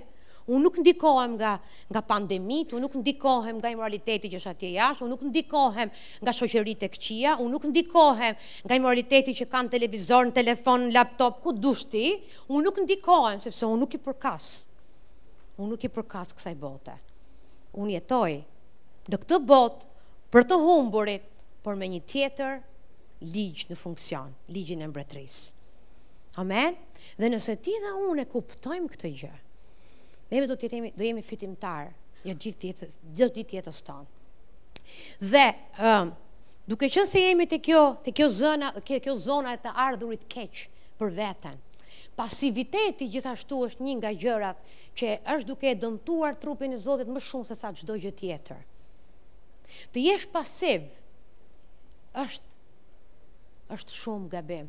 un nuk ndikohem nga nga pandemitë, un nuk ndikohem nga imoraliteti që është atje jashtë, un nuk ndikohem nga shoqëritë e këqija, un nuk ndikohem nga imoraliteti që ka në televizor, në telefon, në laptop, ku dush ti, un nuk ndikohem sepse un nuk i përkas. Unë nuk i përkas kësaj bote. Unë jetoj në këtë botë për të humburit, por me një tjetër ligj në funksion, ligjin e mbretërisë. Amen? Dhe nëse ti dhe unë e kuptojmë këtë gjë, neve do të jemi, do jemi fitimtar jo gjithë jetës, çdo ditë të jetës tonë. Dhe, um, duke qënë se jemi te kjo, te kjo zona, kjo, kjo zona e të ardhurit keq, për veten. Pasiviteti gjithashtu është një nga gjërat që është duke e dëmtuar trupin e Zotit më shumë se sa çdo gjë tjetër. Të jesh pasiv është është shumë gabim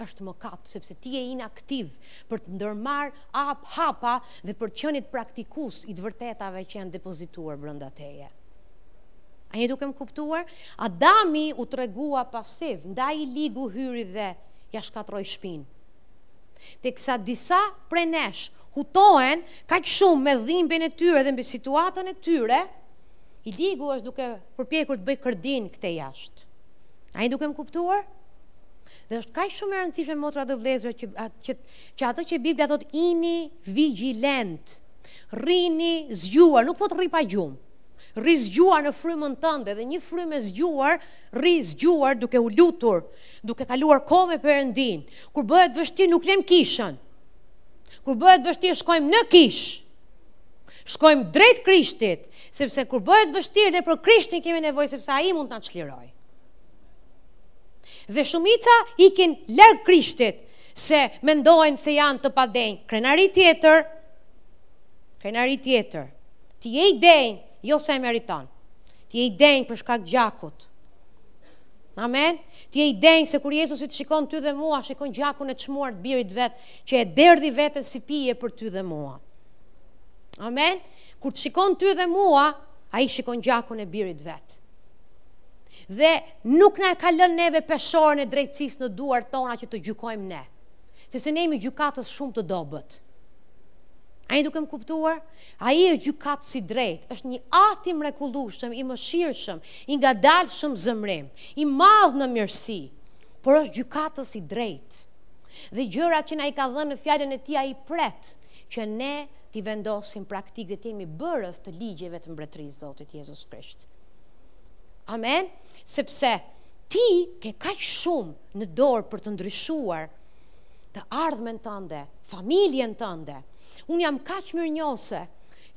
është mëkat, sepse ti je inaktiv për të ndërmarrë ap hapa dhe për të qenit praktikus i të vërtetave që janë depozituar brënda teje. A jeni duke më kuptuar? Adami u tregua pasiv, ndaj i ligu hyri dhe ia shkatërroi shpinë. Teksa disa prej nesh hutohen kaq shumë me dhimbjen e tyre dhe me situatën e tyre, i ligu është duke përpjekur të bëjë kërdinë këtej jashtë. A ini duke më kuptuar? Dhe është kaq shumë e rëndësishme motra dhe vllezër që, që, që atë që Bibla thot ini vigjilent, rrini zgjuar, nuk thot rri pa gjumë. Rri zgjuar në frymën tënde dhe një frymë e zgjuar, rri zgjuar duke u lutur, duke kaluar kohë me Perëndin. Kur bëhet vështirë nuk lem kishën. Kur bëhet vështirë shkojmë në kishë. Shkojmë drejt Krishtit, sepse kur bëhet vështirë ne për Krishtin kemi nevojë sepse ai mund të na çlirojë. Dhe shumica ikin larg Krishtit se mendojnë se janë të padenjë. Krenari tjetër. Krenari tjetër. Ti je i denjë, jo se e meriton. Ti je i denjë për shkak të gjakut. Amen. Ti je i denjë se kur Jezusi të shikon ty dhe mua, shikon gjakun e çmuar të birit vet, që e derdhi veten si pije për ty dhe mua. Amen. Kur të shikon ty dhe mua, ai shikon gjakun e birit vet. Dhe nuk na e ka lënë neve peshorën e drejtësisë në duar tona që të gjykojmë ne. Sepse ne jemi gjykatës shumë të dobët. A je duke më kuptuar? Ai është gjykatës i drejtë, është një At i mrekullueshëm, i mëshirshëm, i ngadalshëm zemërim, i madh në mirësi, por është gjykatës i drejtë. Dhe gjërat që na i ka dhënë në fjalën e tij ai pret që ne t'i vendosim praktikë dhe të jemi bërës të ligjeve të mbretërisë Zotit Jezus Krisht. Amen? Sepse ti ke kaq shumë në dorë për të ndryshuar të ardhmen tënde, familjen tënde, Unë jam kaq mirënjohëse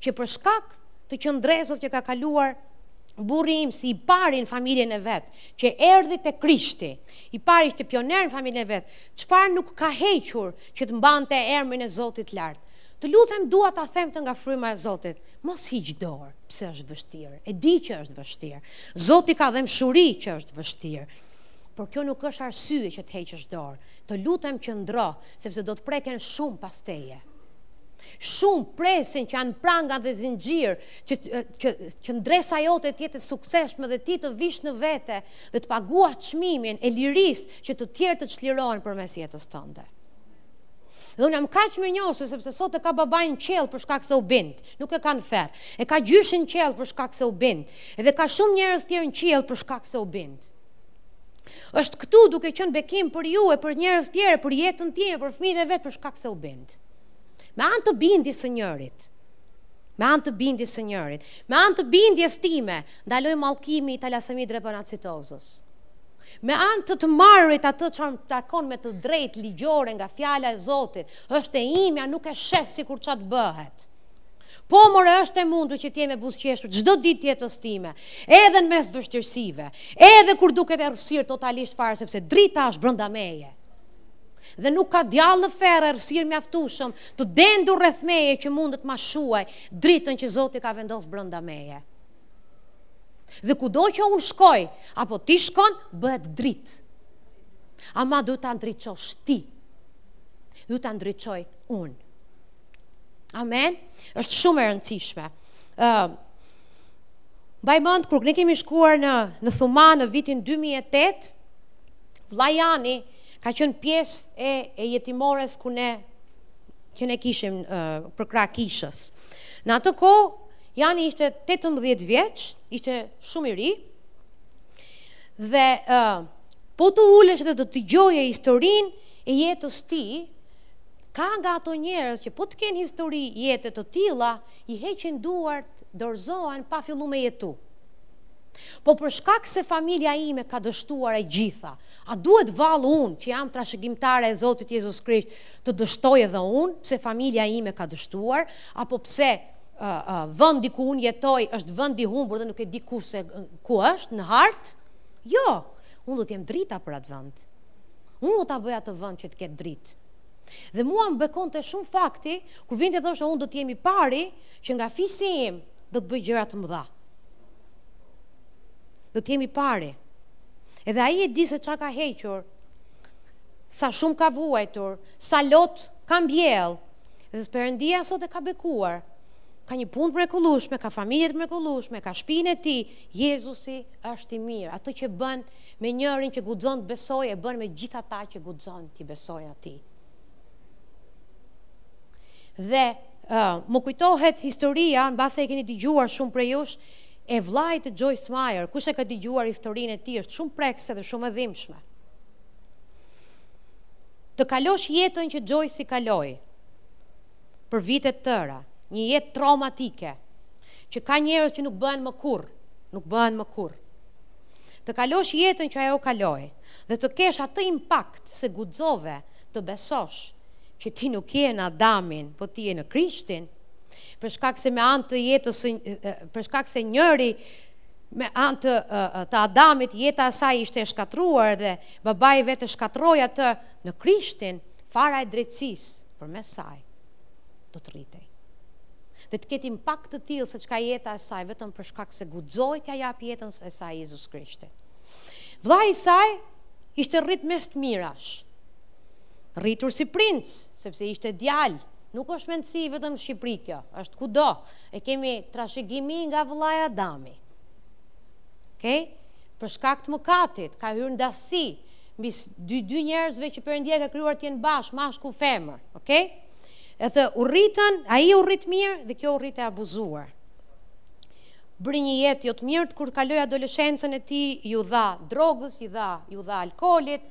që për shkak të qëndresës që ka kaluar burri im si i pari në familjen e vet, që erdhi te Krishti, i pari, pioner në familjen e vet, çfarë nuk ka hequr që të mbante emrin e Zotit lart. Të lutem dua ta them këtë nga fryma e Zotit, mos hiq dorë, pse është vështirë. E di që është vështirë. Zoti ka dhemshuri që është vështirë. Por kjo nuk është arsye që të heqësh dorë. Të lutem qëndro, sepse do të preken shumë pas teje. Shumë presin që janë pranga dhe zinxhir, që, që, qëndresa jote të jetë e sukseshme dhe ti të vish në vete dhe të paguash çmimin e lirisë që të tjerë të çlirohen përmes jetës tënde. Dhe unë jam kaq mirënjohëse sepse sot e ka babain në qiell për shkak se u bind, nuk e ka në ferr. E ka gjyshin në qiell për shkak se u bind. Edhe ka shumë njerëz tjerë në qiell për shkak se u bind. është këtu duke qenë bekim për ju e për njerëz të tjerë, për jetën time, për fëmijët e vet për shkak se u bind. Me anë të bindjes së njërit. Me anë të bindjes së njërit. Me anë të bindjes time, ndaloi mallkimi i talasemi drepanocitozës. Me anë të të marrit atë që më takon me të drejtë ligjore nga fjala e Zotit, është e imja, nuk e shes sikur ça të bëhet. Po more është e mundur që t'jem e buzëqeshur çdo ditë t'jetës time, edhe në mes vështirësive, edhe kur duket errësirë totalisht fare, sepse drita është brenda meje. Dhe nuk ka djallë në ferr e errësirë mjaftushëm të dendur rreth meje që mundet ma shuajë dritën që Zoti ka vendos brenda meje. Dhe kudo që unë shkoj, apo ti shkon, bëhet dritë. Ama duhet ta ndriçosh ti, duhet ta ndriçoj unë. Amen. Është shumë e rëndësishme. Ë uh, mbaj mend kur ne kemi shkuar në në Thumanë në vitin 2008, vlla Jani ka qenë pjesë e e jetimores ku ne që ne kishim uh, përkrah kishës. Në atë kohë Jani ishte 18 vjeç, ishte shumë i ri. Dhe uh, po të ulesh dhe do të dëgjoje historinë e jetës tij, Ka nga ato njerëz që po të kenë histori jete të tilla, i heqin duart, dorëzohen pa fillu me jetu. Po për shkak se familja ime ka dështuar e gjitha, a duhet vallë unë që jam trashëgimtare e Zotit Jezus Krisht të dështoj edhe unë pse familja ime ka dështuar, apo pse vendi ku unë jetoj është vend i humbur dhe nuk e di kush se ku është në hartë? Jo, unë do të jem drita për atë vend. Unë do ta bëj atë vend që të ketë dritë. Dhe mua më bekonte shumë fakti kur vinte thosha unë do të jem i pari që nga fisi im do të bëj gjëra të mëdha. Do të jem i pari. Edhe ai e di se çfarë ka hequr, sa shumë ka vuajtur, sa lot ka mbjell. Dhe Perëndia sot e ka bekuar. Ka një punë të mrekullueshme, ka familje të mrekullueshme, ka shpinë e tij. Jezusi është i mirë. Atë që bën Me njërin që guxon të besojë e bën me gjithë ata që guxojnë t'i besojnë atij. Dhe uh, më kujtohet historia, mbase e keni dëgjuar shumë prej jush, e vëllait të Joyce Meyer, kush e ka dëgjuar historinë e tij, është shumë prekse dhe shumë e dhimbshme. Të kalosh jetën që Joyce-i kaloi, për vite të tëra, një jetë traumatike, që ka njerëz që nuk bëhen më kurrë, nuk bëhen më kur. Të kalosh jetën që ajo kaloi dhe të kesh atë impakt se guxove të besosh që ti nuk je në Adamin, po ti je në Krishtin, për shkak se me anë të jetës së për shkak se njëri me anë të, të Adamit jeta e saj ishte e shkatërruar dhe babai vetë shkatërroi atë në Krishtin, fara e drejtësisë përmes saj. do të rritej. Dhe të ketë impakt të tillë se çka jeta e saj vetëm për shkak se guxoi t'ia japë jetën e saj Jezus Krishtit. Vllai i saj ishte rrit mes të mirash. Rritur si princ, sepse ishte djalë, Nuk është mendësi vetëm në Shqipëri kjo, është kudo. E kemi trashëgimi nga vëllai Adami. Okay? Për shkak të mëkatit, ka hyrë ndasi, Midis dy njerëzve që Perëndia i ka krijuar të jenë bashkë, mashkull, femër. Okay? Edhe u rritën, ai u rrit mirë dhe kjo u rrit e abuzuar. Bëri një jetë jo të mirë kur kaloi adoleshencën e tij, iu dha drogës, iu dha, iu dha alkoolit,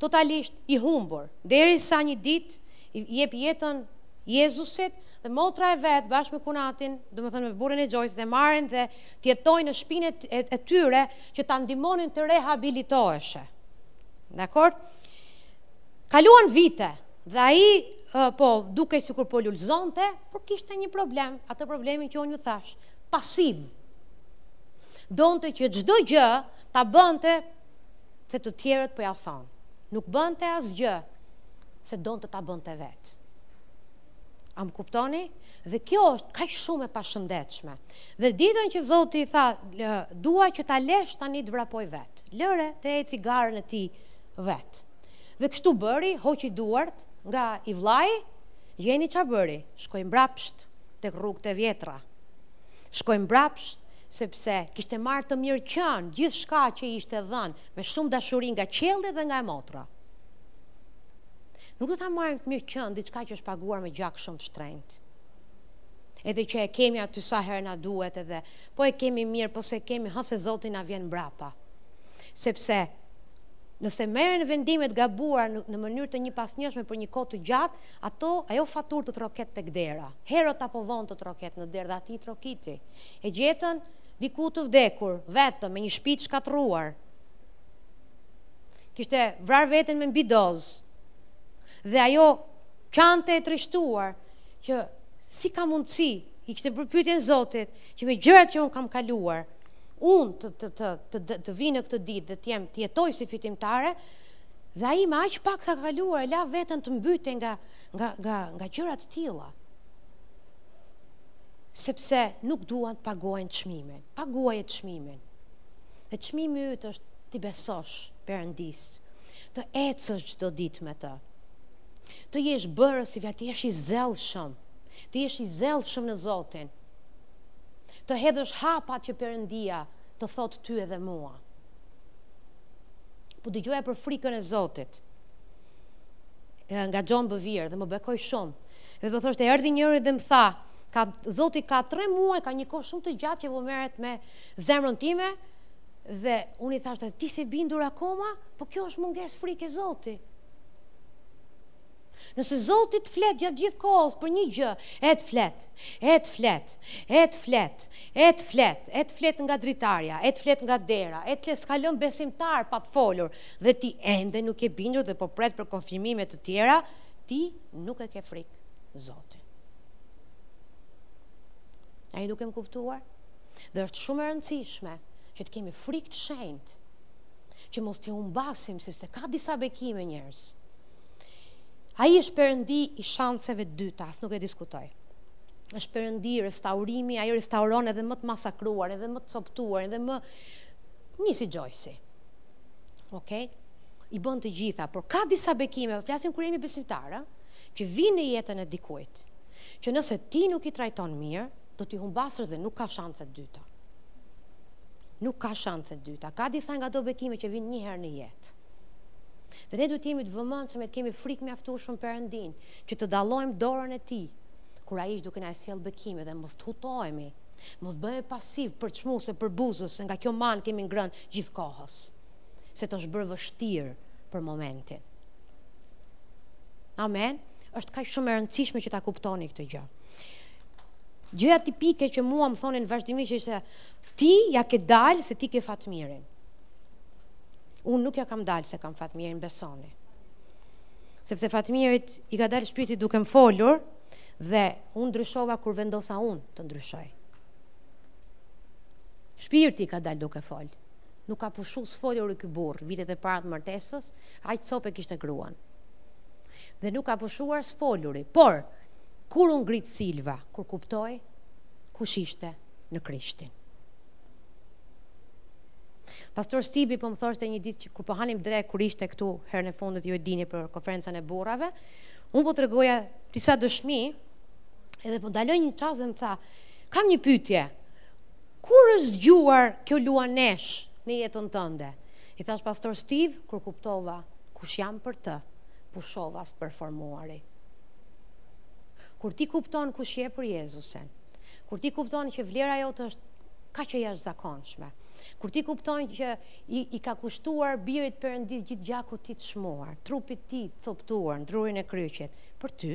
totalisht i humbur. Derisa një ditë i jep jetën Jezusit dhe motra e vet bashkë me kunatin, domethënë me burrin e Joyce-it e marrin dhe të jetojnë në shpinë e tyre që ta ndihmonin të rehabilitoheshe. Dakord? Kaluan vite dhe ai po dukej sikur po lulëzonte, por kishte një problem, atë problemin që unë ju thash, pasiv. Donte që çdo gjë ta bënte se të tjerët po ia thonë. Nuk bënte asgjë se donte ta bënte vetë. A më kuptoni? Dhe kjo është kaq shumë e pashëndetshme. Dhe ditën që Zoti i tha, Dua që ta lesh tani të vrapojë vetë. Lëre të ecë garën e tij vetë. Dhe kështu bëri, hoqi duart nga i vllai, gjeni çfarë bëri? Shkoi mbrapsht tek rrugët e vjetra. Shkoi mbrapsht sepse kishte marrë të mirëqenë gjithçka që i ishte dhënë me shumë dashuri nga qielli dhe nga e motra. Nuk do ta marrë të mirëqenë diçka që është paguar me gjak shumë të shtrenjtë. Edhe që e kemi aty sa herë na duhet edhe po e kemi mirë, po s'e kemi, hë se Zoti na vjen mbrapa. Sepse nëse merren vendime të gabuara në, në mënyrë të njëpasnjëshme për një kohë të gjatë, ato ajo faturë të troket tek dera. Herët apo vonë të troket në derë dhe atij i trokiti. E gjetën diku të vdekur, vetëm në një shpi të shkatërruar. Kishte vrarë veten me mbidozë. Dhe ajo qante e trishtuar, që si ka mundësi, i kishte bërë pyetjen Zotit, që me gjërat që unë kam kaluar, unë të, të, të, të, të, të vij në këtë ditë dhe të jem të jetoj si fitimtare, dhe ai me aq pak sa kaluar, la veten të mbyte nga, nga, nga, nga gjëra të tilla. Sepse nuk duan të paguajnë çmimin. Paguaje çmimin. Dhe çmimi yt është t'i besosh Perëndisë, të ecësh çdo ditë me të. Të jesh bërës i Fjalës, të jesh i zellshëm, të jesh i zellshëm në Zotin, të hedhësh hapat që Perëndia të thotë ty edhe mua. Po dëgjoja për frikën e Zotit nga John Bevere dhe më bekoi shumë. Dhe po thoshte erdhi njëri dhe më tha, ka Zoti ka 3 muaj, ka një kohë shumë të gjatë që po merret me zemrën time dhe unë i thashë ti s'je bindur akoma, po kjo është mungesë frikë e Zotit. Nëse Zoti të flet gjatë gjithë kohës për një gjë, e të flet, e të flet, e të flet, e të flet, e të flet nga dritarja, e të flet nga dera, e të flet s'ka lënë besimtar pa të folur dhe ti ende nuk je bindur dhe po pret për konfirmime të tjera, ti nuk e ke frikë Zotin. Ai nuk e ka kuptuar? Dhe është shumë e rëndësishme që të kemi frikë të shenjtë që mos t'i humbasim sepse ka disa bekime njerëz. Ai është perëndi i shanseve të dyta, as nuk e diskutoj. Është perëndi restaurimi, ai restauron edhe më të masakruarin, edhe më të copëtuarin, edhe më një si Gjojsi. Okej? I bën të gjitha, por ka disa bekime, flasim kur jemi besimtarë, që vijnë në jetën e dikujt. Që nëse ti nuk i trajton mirë, do t'i humbasësh dhe nuk ka shance të dyta. Nuk ka shance të dyta. Ka disa nga do bekime që vijnë një herë në jetë. Dhe ne duhet të jemi të vëmendshëm e të kemi frikë mjaftueshëm Perëndinë, që të dallojmë dorën e tij kur ai është duke na sjellë bekime dhe mos të hutohemi, mos bëhemi pasivë, përçmues e përbuzës se nga kjo manë kemi ngrënë gjithë kohës. Se të është bërë vështirë për momentin. Amen. Është kaq shumë e rëndësishme që ta kuptoni këtë gjë. Gjëja tipike që mua më thonin vazhdimisht ishte ti ja ke dalë se ti ke Fatmirin. Unë nuk ja kam dalë se kam Fatmirin, besomëni. Sepse Fatmirit i ka dalë shpirti duke më folur dhe unë ndryshova kur vendosa unë të ndryshoj. Shpirti i ka dalë duke fol. Nuk ka pushu së foluri ky burrë vitet e para të martesës, aq copë kishte gruan. Dhe nuk ka pushuar së foluri. Por, kur u ngrit Silva, kur kuptoi kush ishte në Krishtin. Pastor Stivi po më thoshte një ditë që kur po hanim drekë kur ishte këtu herën e fundit ju e dini për konferencën e burrave, unë po tregoja disa dëshmi edhe po ndaloi një çast dhe më tha, kam një pyetje. Kur është zgjuar kjo luaneshë në jetën tënde? I thashë Pastor Steve kur kuptova kush jam për të, pushova s'performuari. Kur ti kupton kush je për Jezusin, kur ti kupton që vlera jote është kaq e jashtëzakonshme, kur ti kupton që i, i ka kushtuar birit Perëndisë gjithë gjakut tij të çmuar, trupit tij të copëtuar në drurin e kryqit, për ty,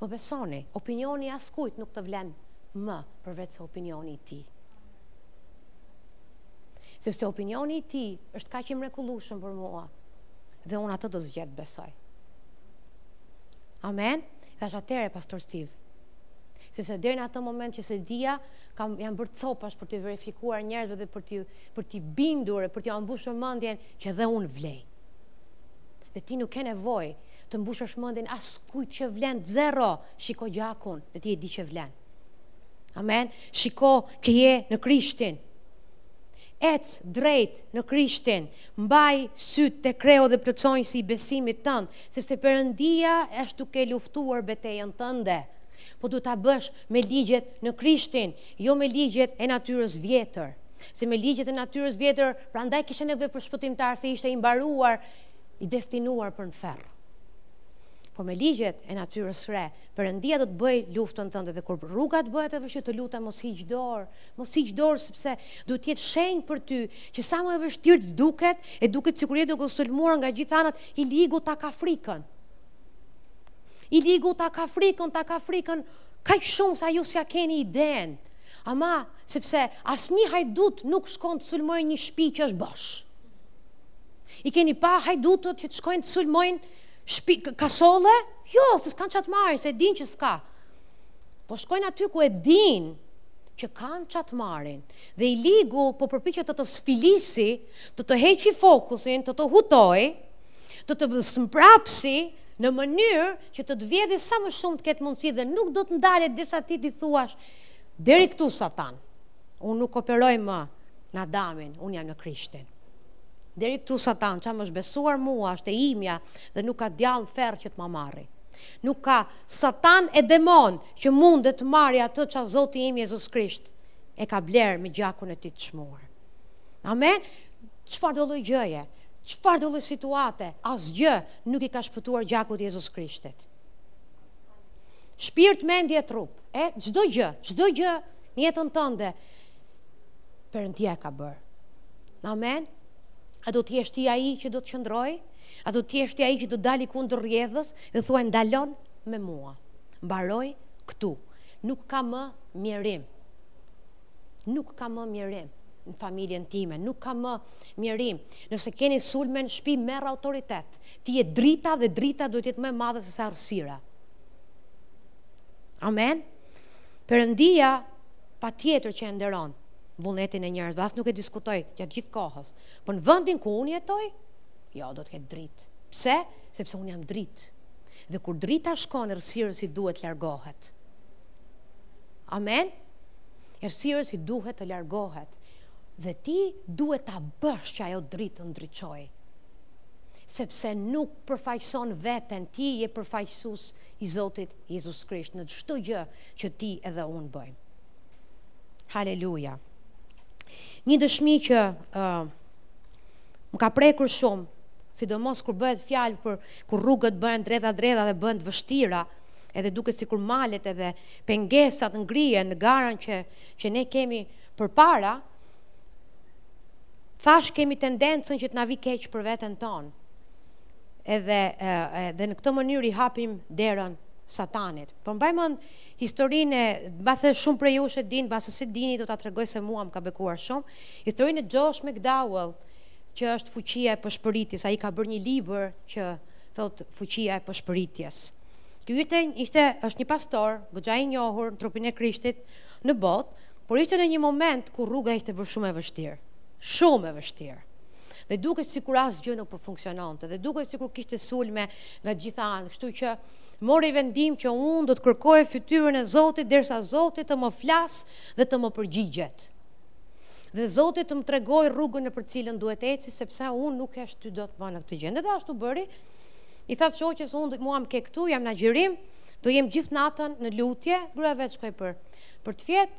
më besoni, opinioni i askujt nuk të vlen më përveçse opinioni i tij. Sepse opinioni i tij është kaq i mrekullueshëm për mua dhe unë atë do zgjedh të besoj. Amen. Thashë atëhere pastor Steve. Sepse deri në atë moment që s'e dija, kam jam bërë copash për t'i verifikuar njerëzve dhe për t'i për t'i bindur e për t'ua mbushur mendjen që dhe unë vlej. Dhe ti nuk ke nevojë të mbushësh mendjen askujt që vlen zero, shiko gjakun dhe ti e di që vlen. Amen. Shiko që je në Krishtin. Ec drejt në Krishtin. Mbaj sytë te kreu dhe plotësonjësi i besimit tënd, sepse Perëndia është duke luftuar betejën tënde. Po duhet ta bësh me ligjet në Krishtin, jo me ligjet e natyrës vjetër. Se me ligjet e natyrës vjetër, prandaj kishe nevojë për shpëtimtar se ishe i mbaruar, i destinuar për në ferr. Por me ligjet e natyrës re, Perëndia do të bëjë luftën tënde dhe kur rruga të bëhet e vështirë të lutem mos hiq dorë, mos hiq dorë sepse duhet të jetë shenjë për ty që sa më e vështirë të duket e duket sikur je duke u sulmuar nga gjithë anët, i ligu ta ka frikën. I ligu ta ka frikën, ta ka frikën kaq shumë sa ju s'ja keni idenë. Ama sepse asnjë hajdut nuk shkon të sulmojë një shpi që është bosh. I keni pa hajdutët që të shkojnë të sulmojnë Shpi, kasolle? Jo, se s'kanë ça të marrin, se e dinë që s'ka. Po shkojnë aty ku e dinë që kanë ça të marrin. Dhe i ligu po përpiqet të të sfilisi, të të heqi fokusin, të të hutojë, të të zmbrapsi në mënyrë që të të vjedhi sa më shumë të ketë mundësi dhe nuk do të ndalet derisa ti t'i thuash deri këtu satan. Unë nuk operoj më në Adamin, unë jam në Krishtin. Deri këtu satan, ça më është besuar mua, është e imja dhe nuk ka djallë ferr që të ma marri. Nuk ka satan e demon që mundet të marri atë ça Zoti im Jezus Krisht e ka blerë me gjakun e tij të çmuar. Amen? Çfarëdolloj gjëje? Çfarëdolloj situate? Asgjë nuk i ka shpëtuar gjakut Jezus Krishtit. Shpirt, mendje, trup. E, çdo gjë, çdo gjë Në jetën tënde Perëndia e ka bërë. Amen. A do të jesh ti ai që do të qëndrojë? A do të jesh ti ai që do të dali kundër rrjedhës dhe thuaj ndalon me mua. Mbaroj këtu. Nuk ka më mjerim. Nuk ka më mjerim në familjen time, nuk ka më mjerim. Nëse keni sulme në shtëpi, merr autoritet. Ti je drita dhe drita duhet të jetë më e madhe se sa errësira. Amen. Perëndia patjetër që e nderon vullnetin e njerëzve, as nuk e diskutoj gjatë gjithë kohës. Por në vendin ku unë jetoj, jo, do të ketë dritë. Pse? Sepse unë jam dritë. Dhe kur drita shkon, errësirës i duhet largohet. Amen. Errësirës i duhet të largohet. Dhe ti duhet ta bësh që ajo dritë të ndriçojë. Sepse nuk përfaqëson veten, ti je përfaqësues i Zotit Jezus Krisht në çdo gjë që ti edhe unë bëjmë. Haleluja! Një dëshmi që uh, më ka prekur shumë, sidomos kur bëhet fjalë për kur rrugët bëhen dredha dredha dhe bëhen të vështira, edhe duket sikur malet edhe pengesat ngrihen në garën që që ne kemi përpara, thash kemi tendencën që të na vi keq për veten tonë. edhe dhe në këtë mënyrë i hapim derën satanit. Por mbaj mend historinë e mbase shumë prej jush e din, mbase s'e dini do ta tregoj se mua më ka bekuar shumë, historinë e Josh McDowell, që është fuqia e pëshpëritjes, ai ka bërë një libër që thot fuqia e pëshpëritjes. Ky ishte ishte është një pastor, goxha i njohur në trupin e Krishtit në botë, por ishte në një moment ku rruga ishte bërë shumë e vështirë. Shumë e vështirë. Dhe duket sikur asgjë nuk po funksiononte dhe duket sikur kishte sulme nga gjitha anët, kështu që mori vendim që unë do të kërkoj fytyrën e Zotit derisa Zoti të më flas dhe të më përgjigjet. Dhe Zoti të më tregojë rrugën nëpër cilën duhet të eci sepse unë nuk e shty dot më në këtë gjendje. Dhe ashtu bëri. I tha të shoqes unë do të mua më ke këtu, jam në agjërim, do jem gjithë natën në lutje, gruaja vetë shkoi për për të fjet.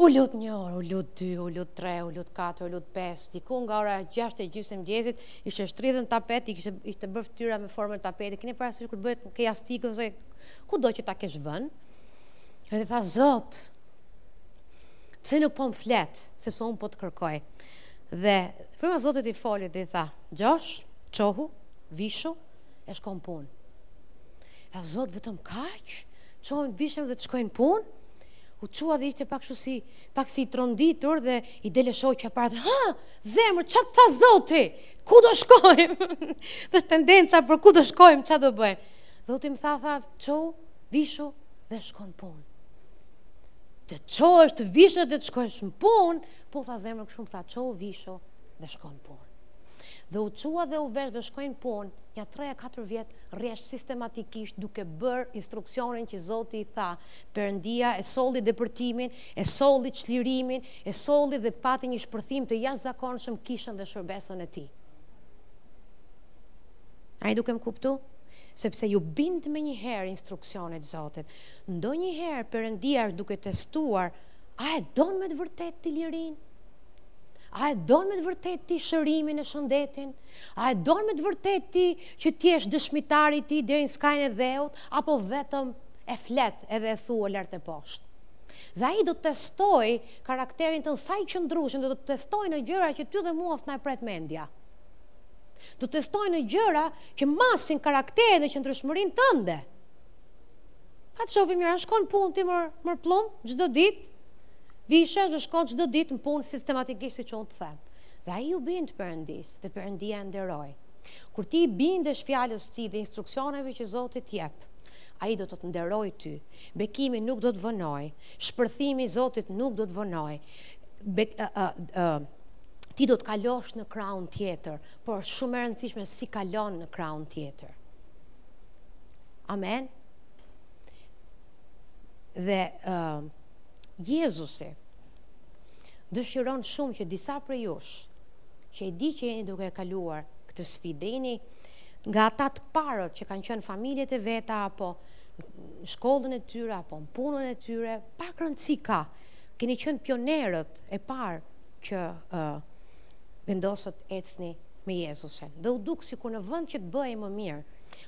U lut një orë, u lut dy, u lut tre, u lut katër, u lut pesë, diku nga ora gjashtë e gjysmë e mëngjesit, ishte shtrirë në tapet, i kishte, ishte bërë fytyra me formën e tapetit, keni parasysh kur bëhet ke jastëku ose kudo që ta kesh vënë? Edhe tha, Zot, pse nuk po më flet, sepse unë po të kërkoj. Dhe fryma e Zotit i foli dhe i tha, Josh, çohu, vishu, e shko në punë. Tha, Zot, vetëm kaq, çohem, vishem dhe të shkoj në punë? U çua dhe ishte pak kështu si, pak si i tronditur dhe i del e shoqja para dhe, ha, zemër, ça të tha Zoti, ku do shkojmë? dhe është tendenca për ku do shkojmë, ça do bëjmë? Zoti më tha, tha, çohu, vishu dhe shko në punë. Të çohesh, të vishesh dhe të shkojsh në punë, po tha zemër kështu më tha, çohu, vishu dhe shko në punë. Dhe u çua dhe u vesh dhe shkoi në punë, ja 3-4 vjet rresht sistematikisht duke bërë instruksionin që Zoti i tha, Perëndia e solli depërtimin, e solli çlirimin, e solli dhe pati një shpërthim të jashtëzakonshëm në kishën dhe shërbesën e tij. A je duke më kuptu? Sepse iu bind menjëherë instruksionit Zotit. Ndonjëherë Perëndia është duke testuar, a e don me të vërtetë ti lirinë? A e don me të vërtetë ti shërimin e shëndetin? A e don me të vërtetë ti që të jesh dëshmitar i tij deri në skajin e dheut? Apo vetëm e flet edhe e thua lart e poshtë. Dhe ai do të testojë karakterin tënd sa je i qëndrueshëm dhe do të testojë në gjëra që ty dhe mua s'na e pret mendja. Do të testojë në gjëra që masin karakterin dhe qëndrueshmërinë tënde. Pa të shoh mirë, a shkon në punë ti mër, mër plum, çdo ditë, vishesh dhe shkon çdo ditë në punë sistematikisht siç unë të them. Dhe ai iu bind Perëndisë dhe Perëndia e nderoi. Kur ti i bindesh fjalës së tij dhe instruksioneve që Zoti të jep, Ai do të të nderojë ty. Bekimi nuk do të vonojë. Shpërthimi i Zotit nuk do të vonojë. Be, ë, ë, ë, ti do të kalosh në krahun tjetër, por është shumë e rëndësishme si kalon në krahun tjetër. Amen. Dhe ë uh, Jezusi dëshiron shumë që disa prej jush që i di që jeni duke kaluar këtë sfidë, jeni Nga ata të parët që kanë qenë në familjet e veta apo në shkollën e tyre apo në punën e tyre, pak rëndësi ka. Keni qenë pionerët e parë që ë uh, vendosët ecni me Jezusin. Dhe u duk sikur në vend që të bëhej më mirë,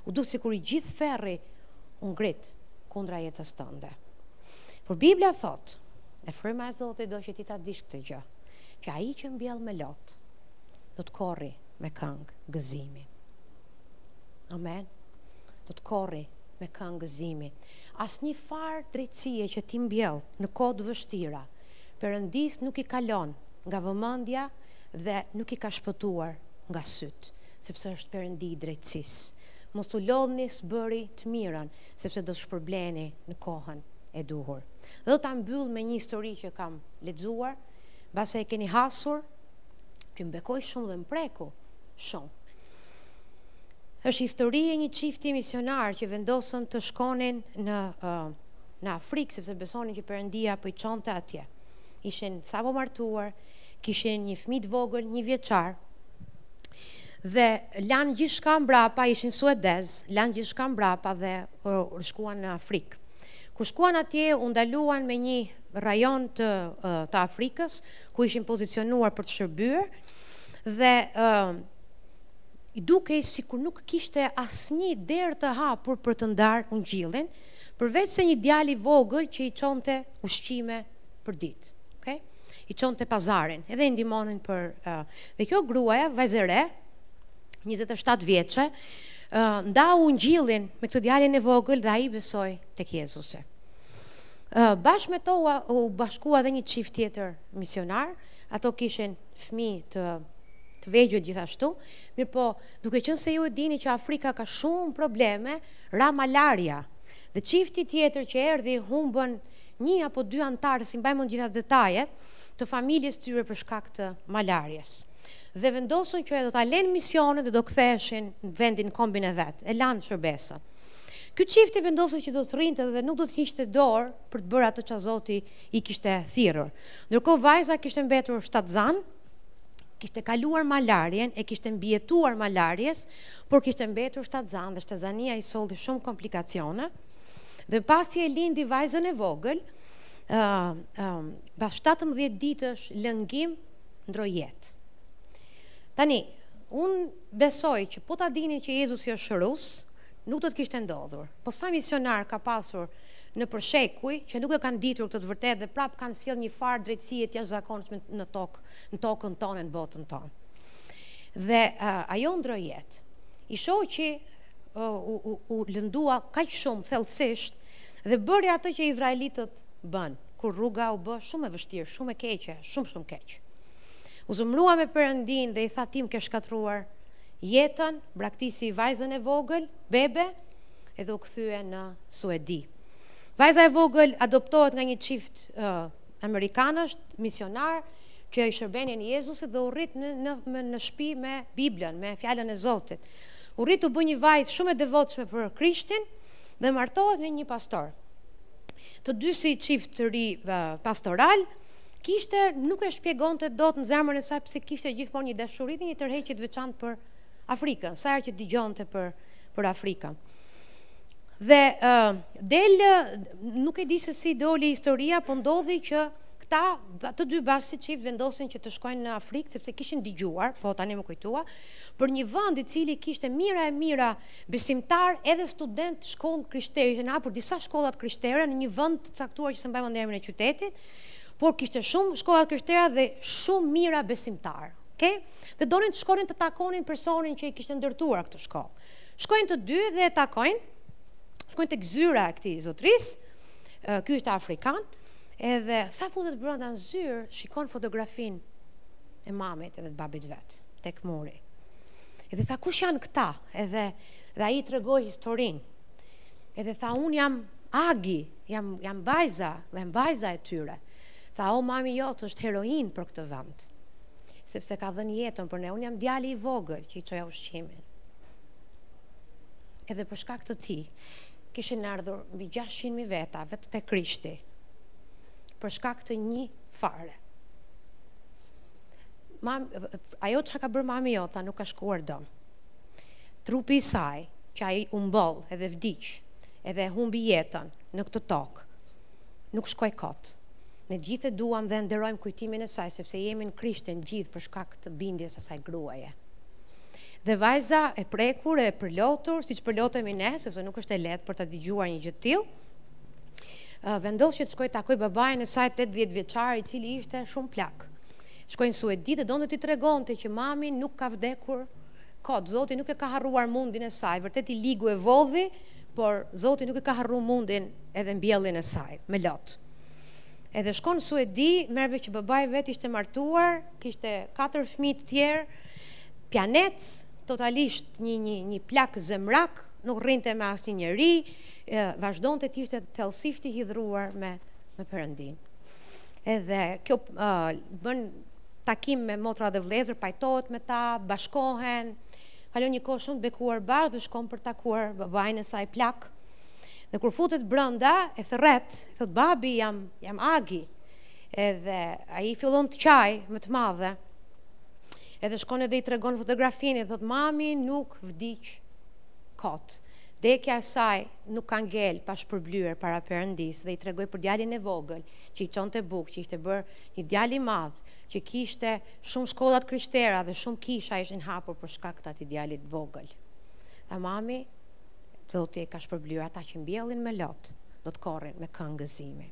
u duk sikur i gjithë ferri u ngrit kundra jetës tënde. Por Bibla thotë, e fryma e Zotit do që ti ta dish këtë gjë, që ai që mbjell me lot do të korrë me këngë gëzimi. Amen. Do të korrë me këngë gëzimi. Asnjë farë drejtësie që ti mbjell në kohë të vështira, Perëndisë nuk i kalon nga vëmendja dhe nuk i ka shpëtuar nga sytë, sepse është Perëndi i drejtësisë. Mos u lodhni së bëri të mirën, sepse do të shpërbleheni në kohën e duhur. Dhe do ta mbyll me një histori që kam lexuar, mbase e keni hasur, që më bekoj shumë dhe më preku shumë. Është histori e një çifti misionarë që vendosën të shkonin në uh, në Afrikë sepse besonin që Perëndia po i çonte atje. Ishin sapo martuar, kishin një fëmijë të vogël, njëvjeçar. Dhe lanë gjithçka mbrapa, ishin suedezë, lanë gjithçka mbrapa dhe uh, shkuan në Afrikë. Kur shkuan atje, u ndaluan me një rajon të uh, të Afrikës, ku ishin pozicionuar për të shërbyer dhe ë i dukej sikur nuk kishte asnjë derë të hapur për të ndarë ungjillin, përveçse një djalë i vogël që i çonte ushqime për ditë. Okay? I çonte pazarin, edhe i ndihmonin për uh, dhe kjo gruaja, vajzë e re, 27 vjeçe, uh, ndau ungjillin me këtë djalin e vogël dhe ai besoi tek Jezusi. Bashkë me to u bashkua edhe një çift tjetër misionarë, ato kishin fëmijë të vegjël gjithashtu, mirëpo, duke qenë se ju e dini që Afrika ka shumë probleme, ra malaria, dhe çifti tjetër që erdhi humbën një apo dy anëtarë, s'i mbaj mend gjitha detajet, të familjes tyre për shkak të malaries. Dhe vendosën që do ta lenë misionin dhe do ktheheshin vendin kombin e vet, e lanë shërbesën. Ky çifti vendosën që do të rrinte dhe nuk do të hiqte dorë për të bërë atë ça Zoti i kishte thirrur. Ndërkohë vajza kishte mbetur shtatzanë, kishte kaluar malarien, i kishte mbijetuar malaries, por kishte mbetur shtatzanë dhe shtatzania i solli shumë komplikacione. Dhe pasi e lindi vajzën e vogël, ë ë pas 17 ditësh lëngim ndërroi jetë. Tani, unë besoj që po ta dinte që Jezusi është shërues, nuk do të kishte ndodhur. Po sa misionarë ka pasur nëpër shekuj që nuk e kanë ditur këtë të vërtetë dhe prapë kanë sjellë një farë drejtësie të jashtëzakonshme në tokë, në tokën tonë e në botën tonë. Dhe ajo ndërroi jetë. I shoqi u, u, u lëndua kaq shumë thellësisht dhe bëri atë që izraelitët bënë, kur rruga u bë shumë e vështirë, shumë e keqe, shumë shumë keq. U zemërua me Perëndinë dhe i tha ti më ke shkatërruar jetën, braktisi vajzën e vogël, bebe, edhe u kthye në Suedi. Vajza e vogël adoptohet nga një çift uh, amerikanësh, misionarë, që i shërbenin Jezusit dhe u rrit në, në, në shpi me Biblën, me fjalën e Zotit. U rrit u bë një vajzë shumë e devotshme për Krishtin dhe martohet me një pastor. Të dy si çift i ri pastoral, kishte nuk e shpjegonte dot në zemrën e saj pse kishte gjithmonë një dashuri dhe një tërheqje të veçantë për Afrikën, sa herë që dëgjonte për për Afrikën. Dhe uh, del nuk e di se si doli historia, po ndodhi që këta të dy bashkë çift vendosen që të shkojnë në Afrikë sepse kishin dëgjuar, po tani më kujtua, për një vend i cili kishte mijëra e mijëra besimtarë edhe studentë shkollë krishterë, ishin hapur disa shkolla të krishtera në një vend të caktuar që s'e mbaj mend emrin e qytetit, Por kishte shumë shkolla të krishtera dhe shumë mijëra besimtarë. Okay? Dhe donin të shkonin të takonin personin që i kishte ndërtuar këto shkolla. Shkojnë të dy dhe e takojnë. Shkojnë tek zyra e këtij zotërisë. Ky ishte afrikan. Edhe sa futet brenda në zyrë, shikon fotografinë e mamit edhe të babit vet tek muri. Edhe tha kush janë këta? Edhe dhe ai i tregoi historinë. Edhe tha unë jam Agi, Jam, jam vajza, jam vajza e tyre. Tha, o mami jote është heroinë për këtë vend. Sepse ka dhënë jetën për ne. Unë jam djali i vogël që i çoja ushqimin. Edhe për shkak të tij, kishin ardhur mbi 600.000 veta vetëm te Krishti. Për shkak të një fare. Mam, ajo që ka bërë mami jot, tha nuk ka shkuar dëm. Trupi i saj, që ajo e mbolli edhe vdiq, Edhe e humbi jetën, në këtë tokë. Nuk shkoi kot. Ne të gjithë e duam dhe e nderojmë kujtimin e saj, sepse jemi në Krishtin të gjithë për shkak të bindjes së asaj gruaje. Dhe vajza e prekur, e përlotur, siç përlotemi ne, sepse nuk është e lehtë për ta dëgjuar një gjë të tillë, vendos që të shkojë të takojë babain e saj 80 vjeçar, i cili ishte shumë plak. Shkoi në Suedi dhe donte t'i tregonte që mami nuk ka vdekur kot. Zoti nuk e ka harruar mundin e saj, vërtet i ligu e vodhi, Por Zoti nuk e ka harru mundin edhe mbjelljen e saj, me lot. Edhe shkon në Suedi, merr vesh që babai vet ishte martuar, kishte katër fëmijë të tjerë, pijanec, totalisht një, një, një plak zemërak, nuk rrinte me asnjë njeri, vazhdonte të ishte thellësisht i hidhëruar me, me Perëndinë. Edhe kjo uh, bën takim me motra dhe vëllezër, pajtohet me ta, bashkohen, Kalon një kohë shumë të bekuar bashkë dhe shkon për të takuar babain e saj plak. Dhe kur futet brenda, e thërret, i thotë babi jam jam Agi. Edhe ai fillon të qajë me të madhe. Edhe shkon edhe i tregon fotografinë, i thotë mami nuk vdiq kot. Vdekja e saj nuk ka ngel pa shpërblyer para Perëndisë dhe i tregoi për djalin e vogël që i çonte bukë, që ishte bërë një djalë i madh, që kishte Shumë shkolla të krishtera dhe shumë kisha ishin hapur për shkak të atij djali të vogël. Dhe mami, Zoti e ka shpërblyer ata që mbjellin me lot, do të korrin me këngëzime.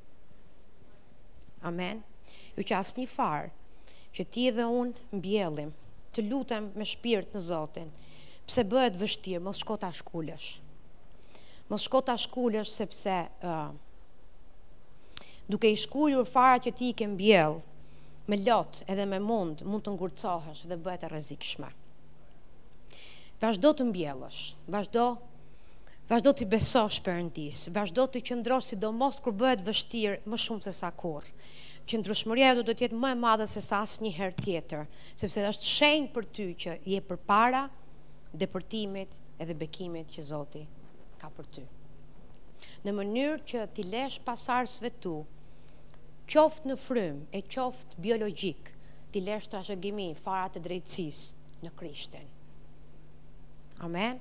Amen. Kështu që asnjë farë që ti dhe unë mbjellim, të lutem me shpirt në Zotin, pse bëhet vështirë, mos shko ta shkulësh. Mos shko ta shkulësh sepse uh, duke i shkulur farat që ti i ke mbjellë, me lot edhe me mund mund të ngurcohesh dhe bëhet e rrezikshme. Vazhdo të mbjellësh, vazhdo vazhdo t'i besosh Perëndisë, vazhdo të qëndrosh sidomos kur bëhet vështirë më shumë se sa kurrë. Qëndrueshmëria jote do të jetë më e madhe se sa asnjëherë tjetër, sepse është shenjë për ty që je përpara depërtimit edhe bekimit që Zoti ka për ty. Në mënyrë që t'i lësh pasardhësve tu qoftë në frymë e qoftë biologjik, t'i lësh trashëgimi farat e drejtësisë në Krishtin. Amen.